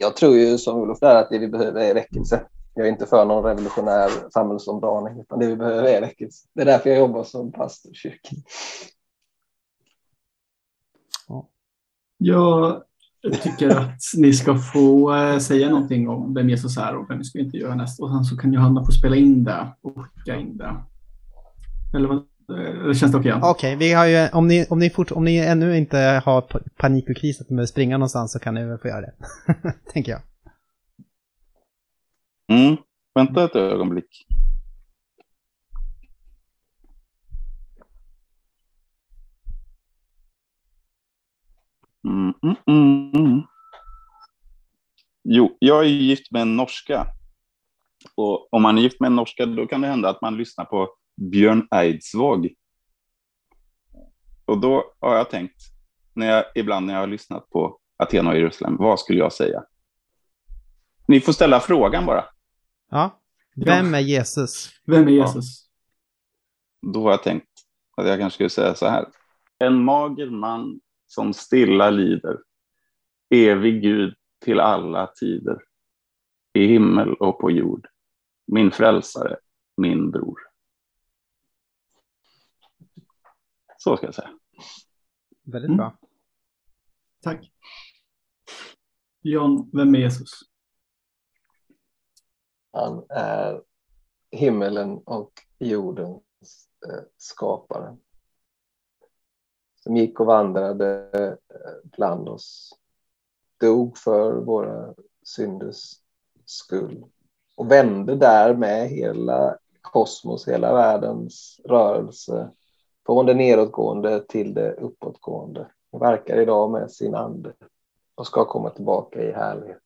Jag tror ju som Olof där att det vi behöver är väckelse. Jag är inte för någon revolutionär samhällsomdaning, utan det vi behöver är väckelse. Det är därför jag jobbar som pastor i kyrkan. Jag tycker att ni ska få äh, säga någonting om vem Jesus är och vem vi ska inte göra nästa. Och sen så kan Johanna få spela in det och skicka in det. Eller vad? Eller känns det okej? Okay, Okej, okay, vi har ju, om ni, om, ni fort, om ni ännu inte har panik och kris att ni behöver springa någonstans så kan ni väl få göra det. Tänker jag. Mm, vänta ett ögonblick. Mm, mm, mm. Jo, jag är gift med en norska. Och om man är gift med en norska då kan det hända att man lyssnar på Björn Eidsvåg. Och då har jag tänkt, när jag, ibland när jag har lyssnat på Aten och Jerusalem, vad skulle jag säga? Ni får ställa frågan bara. Ja. Vem är Jesus? Vem är Jesus? Ja. Då har jag tänkt att jag kanske skulle säga så här. En mager man som stilla lider, evig Gud till alla tider, i himmel och på jord, min frälsare, min bror. Så ska jag säga. Väldigt mm. bra. Tack. John, vem är Jesus? Han är himmelen och jordens eh, skapare som gick och vandrade eh, bland oss, dog för våra synders skull och vände där med hela kosmos, hela världens rörelse från det nedåtgående till det uppåtgående. Och verkar idag med sin ande och ska komma tillbaka i härlighet.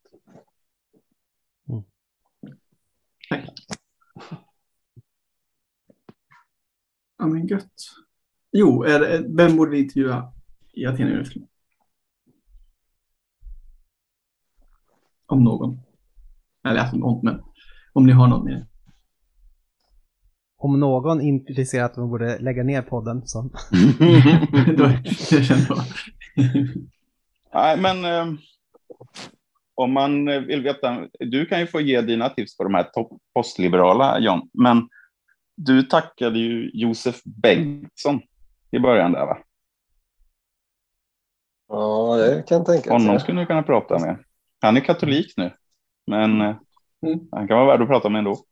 Mm. Ja men gött. Jo, är, vem borde vi intervjua i Aten just nu? Om någon. Eller alltså någon, men om ni har någon mer. Om någon implicerar att man borde lägga ner podden så. Då, jag känner Nej, men eh, om man vill veta, du kan ju få ge dina tips på de här postliberala, John, men du tackade ju Josef Bengtsson i början där va? Ja, det kan jag tänka mig. Honom skulle du kunna prata med. Han är katolik nu, men eh, mm. han kan vara värd att prata med ändå.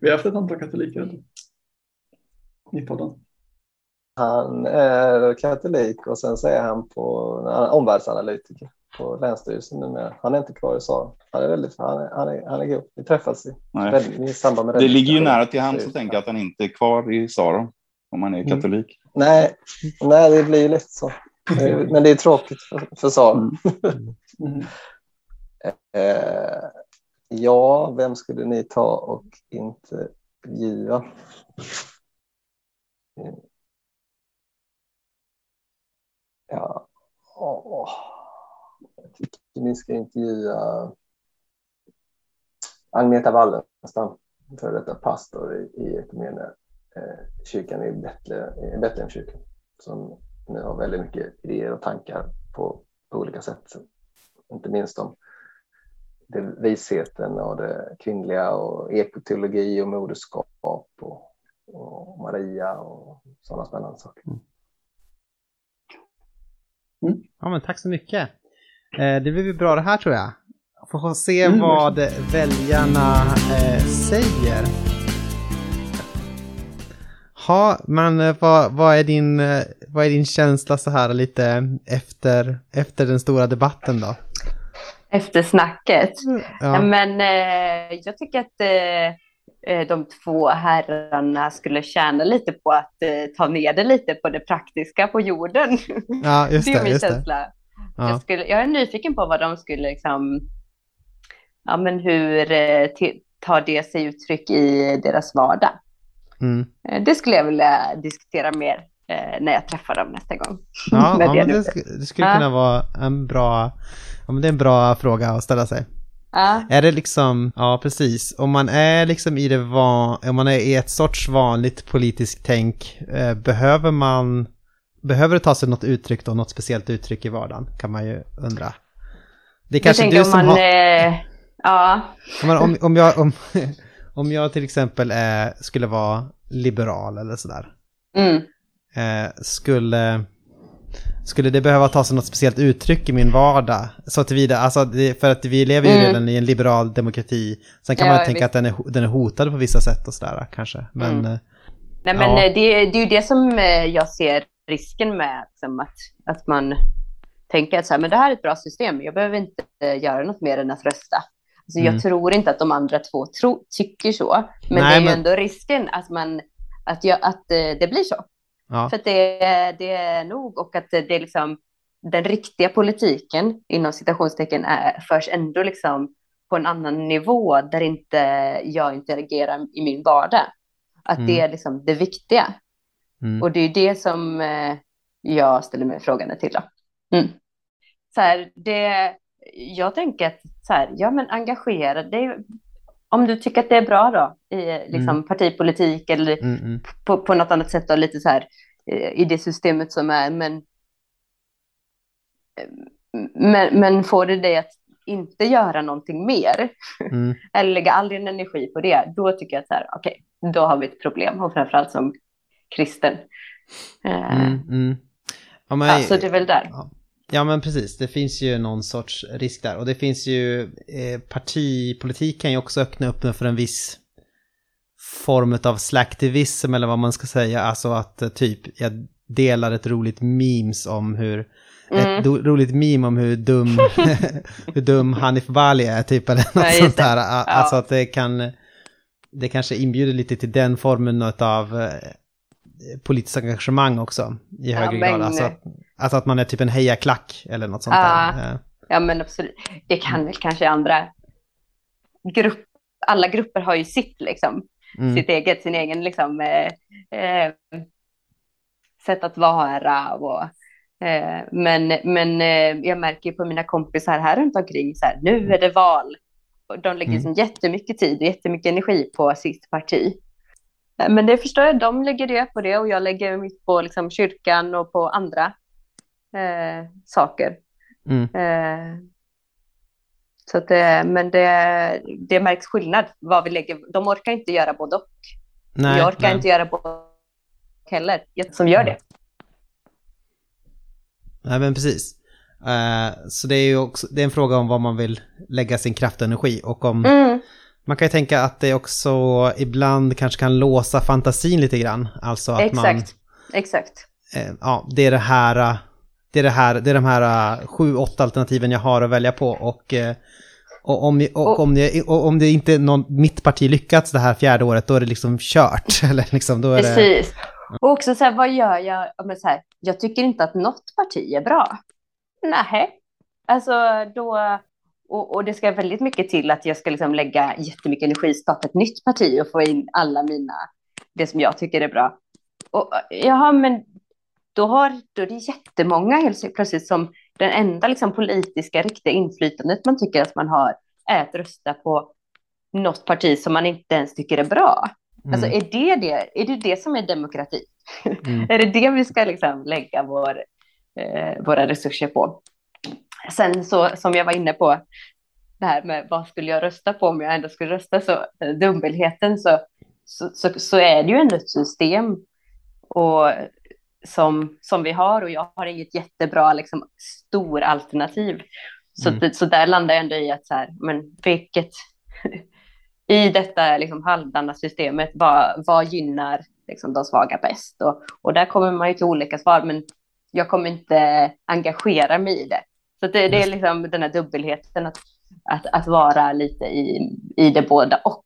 Vi har haft ett antal katoliker i podden. Han är katolik och sen så är han på omvärldsanalytiker på Länsstyrelsen numera. Han är inte kvar i Sara. Han är väldigt, han är, han är, han är god. Vi träffas i, i samband med det. ligger ju nära till hands att tänka att han inte är kvar i Sara om han är mm. katolik. Mm. Nej, nej, det blir lite så. Men det är tråkigt för, för Sara. Mm. mm. eh, ja, vem skulle ni ta och intervjua? Ja. Oh ni ska intervjua Agneta Wallenstam, före detta pastor i, i Ekumene eh, kyrkan i Betlehemskyrkan, som nu har väldigt mycket idéer och tankar på, på olika sätt. Inte minst om det visheten och det kvinnliga och ekoteologi och moderskap och, och Maria och sådana spännande saker. Mm. Ja, men tack så mycket. Eh, det blir bra det här tror jag. Får se Mm, vad väljarna eh, säger. Ja, men eh, vad, vad, är din, eh, vad är din känsla så här lite efter, efter den stora debatten då? Efter snacket. Ja. Men eh, jag tycker att de två herrarna skulle tjäna lite på att eh, ta ner det lite på det praktiska på jorden. Ja, just det är det. min Just det. Ja. Jag, skulle, jag är nyfiken på vad de skulle liksom, ja men hur eh, tar det sig uttryck i deras vardag? Mm. Eh, det skulle jag vilja diskutera mer eh, när jag träffar dem nästa gång. Ja, ja det det, sk- det skulle Ja. kunna vara en bra, ja, men det är en bra fråga att ställa sig. Ja. Är det liksom, ja precis, om man är liksom i det van, om man är i ett sorts vanligt politiskt tänk, eh, behöver man, behöver det ta sig något uttryck då, något speciellt uttryck i vardagen, kan man ju undra. Det är kanske du som om man, har, eh, ja, om, om, om, jag, om, om jag till exempel är, skulle vara liberal eller sådär, mm, eh, skulle, skulle det behöva ta sig något speciellt uttryck i min vardag? Så tillvida, alltså det, för att vi lever ju Mm. redan i en liberal demokrati. Sen kan Ja, man tänka visst. att den är, den är hotad på vissa sätt och sådär kanske. Men Mm. eh, Nej, men Ja. eh, det, det är ju det som eh, jag ser risken med, liksom, att, att man tänker att så här, men det här är ett bra system, jag behöver inte göra något mer än att rösta. Alltså, Mm. Jag tror inte att de andra två tro, tycker så, men Nej, det är ju men- ändå risken att, man, att, jag, att eh, det blir så. ja. För det, det är nog och att det är liksom den riktiga politiken inom citationstecken är, förs ändå liksom på en annan nivå där inte jag interagerar i min vardag. Att det Mm. är liksom det viktiga. Mm. Och det är det som eh, jag ställer mig frågan till. Mm. Så här, det, jag tänker att så här, ja, men engagera dig. Om du tycker att det är bra då i liksom, Mm. partipolitik eller Mm, mm. på, på något annat sätt då, lite så här eh, i det systemet som är, men men, men får det dig att inte göra någonting mer Mm. eller lägga all din energi på det, då tycker jag att så här, okej, då har vi ett problem och framförallt som kristen. Eh, Mm, mm. Ja, men, Alltså det är väl där. ja men precis, det finns ju någon sorts risk där. Och det finns ju, eh, partipolitik kan ju också öppna upp för en viss form av slacktivism eller vad man ska säga. Alltså att eh, typ, jag delar ett roligt memes om hur Mm. ett roligt meme om hur dum, hur dum Hanif Bali är typ eller något Ja, sånt där. Alltså att det kan, det kanske inbjuder lite till den formen av eh, politiskt engagemang också i Ja, högre men- grad. Alltså att, alltså att man är typ en hejaklack eller något sånt Ja. där. Eh, Ja, men absolut. Det kan väl kanske andra grupp, alla grupper har ju sitt liksom, Mm. sitt eget, sin egen liksom eh, eh, sätt att vara och eh, men, men eh, jag märker på mina kompisar här runt omkring så här, nu är det val. De lägger Mm. jättemycket tid och jättemycket energi på sitt parti. Eh, Men det förstår jag, de lägger det på det och jag lägger mitt på liksom, kyrkan och på andra eh, saker. Mm. Eh, så att det, men det, det märks skillnad vad vi lägger. De orkar inte göra både och. Nej, jag orkar nej. inte göra både och heller. Som gör det. Nej men precis. Eh, så det är ju också, det är en fråga om vad man vill lägga sin kraft och energi och om Mm. Man kan ju tänka att det också ibland kanske kan låsa fantasin lite grann. Alltså att man... Exakt. Exakt. Eh, ja, det är det här... Det är, det här, det är de här eh, sju, åtta alternativen jag har att välja på och, eh, och, om, och, Och- om, det, och om det inte någon, mitt parti lyckats det här fjärde året då är det liksom kört. Eller liksom, då är det, Precis. Och också så här, vad gör jag? Men så här, jag tycker inte att något parti är bra. Nej. Alltså då... Och, och det ska väldigt mycket till att jag ska liksom lägga jättemycket energi, starta ett nytt parti och få in alla mina, det som jag tycker är bra. Och, jaha, men då, har, då är det jättemånga helt plötsligt som den enda liksom, politiska riktiga inflytandet man tycker att man har är att rösta på något parti som man inte ens tycker är bra. Alltså mm, är det det, är det det som är demokrati? mm, Är det det vi ska liksom lägga vår, eh, våra resurser på? Sen så, som jag var inne på, det här med vad skulle jag rösta på om jag ändå skulle rösta så, eh, dubbelheten så, så, så, så är det ju ändå ett system och som, som vi har och jag har inget jättebra liksom, stor alternativ. Så, Mm. så där landar jag ändå i att så här, men vilket, i detta liksom halvdana systemet, vad, vad gynnar liksom, de svaga bäst? Och, och där kommer man ju till olika svar, men jag kommer inte engagera mig i det. Så det, det är liksom den här dubbelheten, att, att, att vara lite i, i det båda och.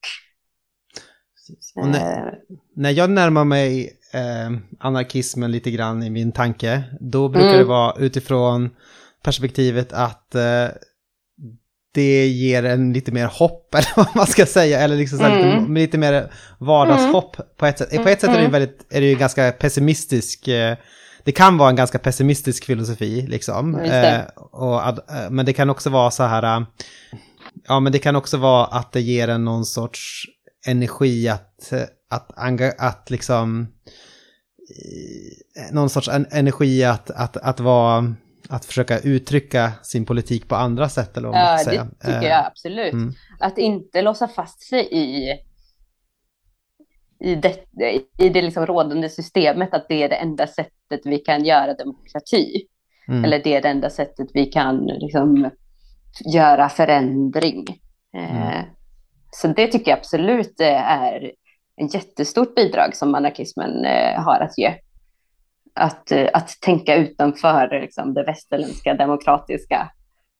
Och när, Eh, när jag närmar mig eh, anarkismen lite grann i min tanke, då brukar Mm. det vara utifrån perspektivet att eh, det ger en lite mer hopp, eller vad man ska säga, eller liksom så här lite, Mm. lite mer vardagshopp på ett sätt. På ett sätt är det ju väldigt, är det ju ganska pessimistisk, eh, det kan vara en ganska pessimistisk filosofi, liksom. Det. Eh, och, eh, men det kan också vara så här, eh, ja men det kan också vara att det ger en någon sorts energi att, att, anga, att liksom, eh, någon sorts en, energi att, att, att vara, att försöka uttrycka sin politik på andra sätt eller vad man Ja, ska det säga. tycker Eh, jag absolut. mm. Att inte låsa fast sig i, i det, i det liksom rådande systemet, att det är det enda sättet vi kan göra demokrati. Mm. Eller det är det enda sättet vi kan liksom, göra förändring. Eh, Mm. Så det tycker jag absolut eh, är en jättestort bidrag som anarkismen eh, har att ge. Att, eh, att tänka utanför liksom, det västerländska demokratiska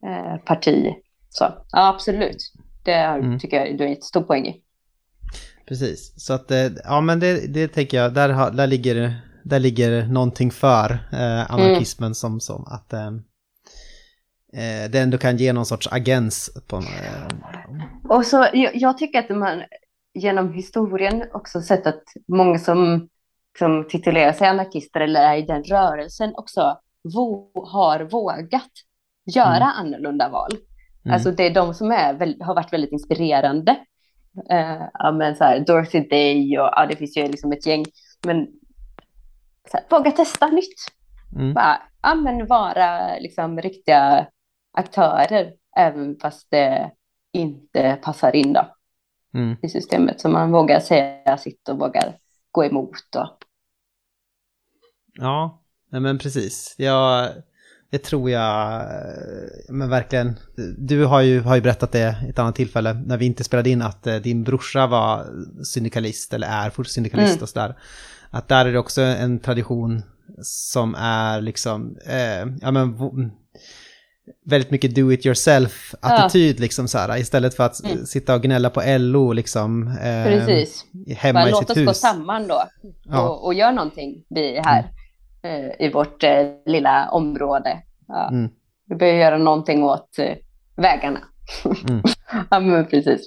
eh, parti. Så ja, absolut. Det Mm. tycker jag du har en jättestor poäng i. Precis, så att eh, ja men det, det tänker jag, där, har- där, ligger, där ligger någonting för eh, anarkismen Mm. som, som att eh, eh, det ändå kan ge någon sorts agens på eh, Och så, jag, jag tycker att man genom historien också sett att många som, som titulerar sig anarkister eller är i den rörelsen också vå, har vågat göra Mm. annorlunda val. Mm. Alltså det är de som är, har varit väldigt inspirerande. Eh, ja, men så här, Dorothy Day och ja, det finns ju liksom ett gäng. Men här, våga testa nytt. mm. Bara, ja, men vara liksom riktiga aktörer även fast det inte passar in då, Mm. i systemet. Så man vågar säga sitt och vågar gå emot. Och, Ja, men precis. Jag, det tror jag, eh, men verkligen. Du har ju, har ju berättat det i ett annat tillfälle när vi inte spelade in att eh, din brorsa var syndikalist eller är fortfarande syndikalist Mm. och sådär. Att där är det också en tradition som är liksom, eh, ja men väldigt mycket do it yourself attityd liksom så här istället för att Mm. sitta och gnälla på LO liksom eh, precis. hemma Bara i låt sitt oss gå hus. samman då Ja. och, och gör någonting vi här eh, i vårt eh, lilla område. Ja. Mm. Vi behöver göra någonting åt eh, vägarna. Mm. ja, men precis.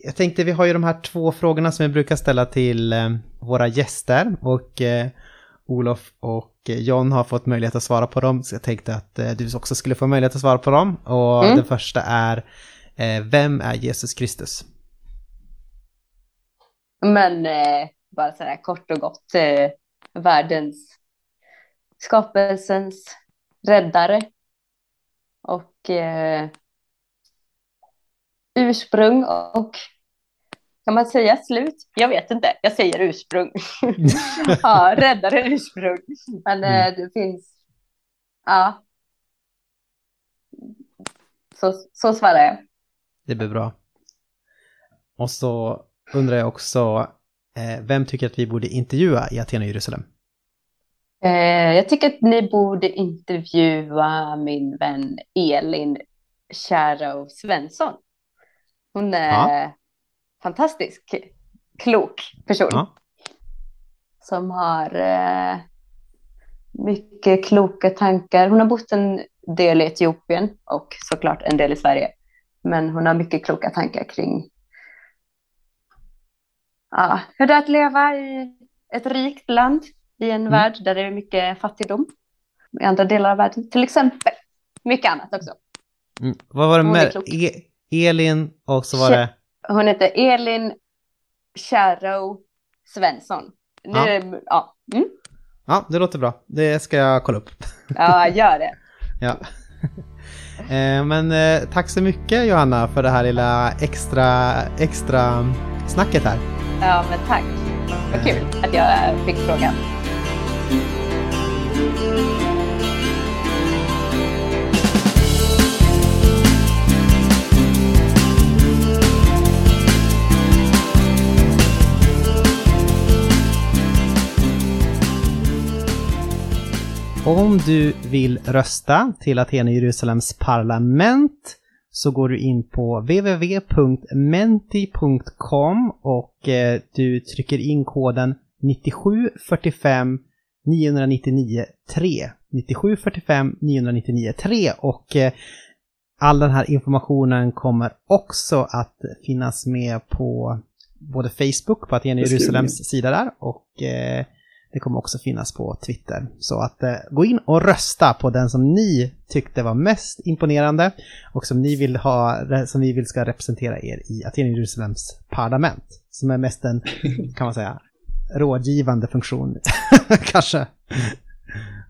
Jag tänkte vi har ju de här två frågorna som vi brukar ställa till eh, våra gäster och eh, Olof och John har fått möjlighet att svara på dem så jag tänkte att eh, du också skulle få möjlighet att svara på dem. Och Mm. den första är eh, Vem är Jesus Kristus? Men eh, bara så här kort och gott, eh, världens, skapelsens räddare och eh, ursprung och kan man säga slut? Jag vet inte, jag säger ursprung. ja, räddare ursprung. Men eh, det finns, ja. Så, så svarar jag. Det blir bra. Och så undrar jag också eh, Vem tycker att vi borde intervjua i Aten och Jerusalem? Eh, jag tycker att ni borde intervjua min vän Elin Kärrow Svensson. Hon är fantastisk, klok person Ja. som har eh, mycket kloka tankar. Hon har bott en del i Etiopien och såklart en del i Sverige. Men hon har mycket kloka tankar kring ja, hur det är att leva i ett rikt land i en Mm. värld där det är mycket fattigdom. I andra delar av världen till exempel. Mycket annat också. Mm. Vad var det med Elin och så var det Hon heter Elin Kärrow Svensson. Nu, Ja. ja. Ja. Mm. Ja, det låter bra. Det ska jag kolla upp. ja, gör det. Ja. Eh, men eh, tack så mycket Johanna för det här lilla extra, extra snacket här. Ja, men tack. Vad kul att jag fick frågan. Om du vill rösta till Aten och Jerusalems parlament så går du in på www.menti.com och eh, du trycker in koden 9745 999 3. 9745 999 3 och eh, all den här informationen kommer också att finnas med på både Facebook, på Aten Jerusalems sida där och eh, det kommer också finnas på Twitter. Så att eh, gå in och rösta på den som ni tyckte var mest imponerande och som ni vill ha, som vi vill ska representera er i Aten Jerusalems parlament. Som är mest en, kan man säga, rådgivande funktion kanske.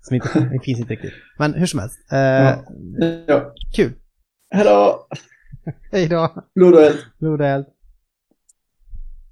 Som inte, det finns inte riktigt. Men hur som helst. Eh, Ja. Ja. Kul. Hej då! Hej då. Blod och eld. Blod och eld.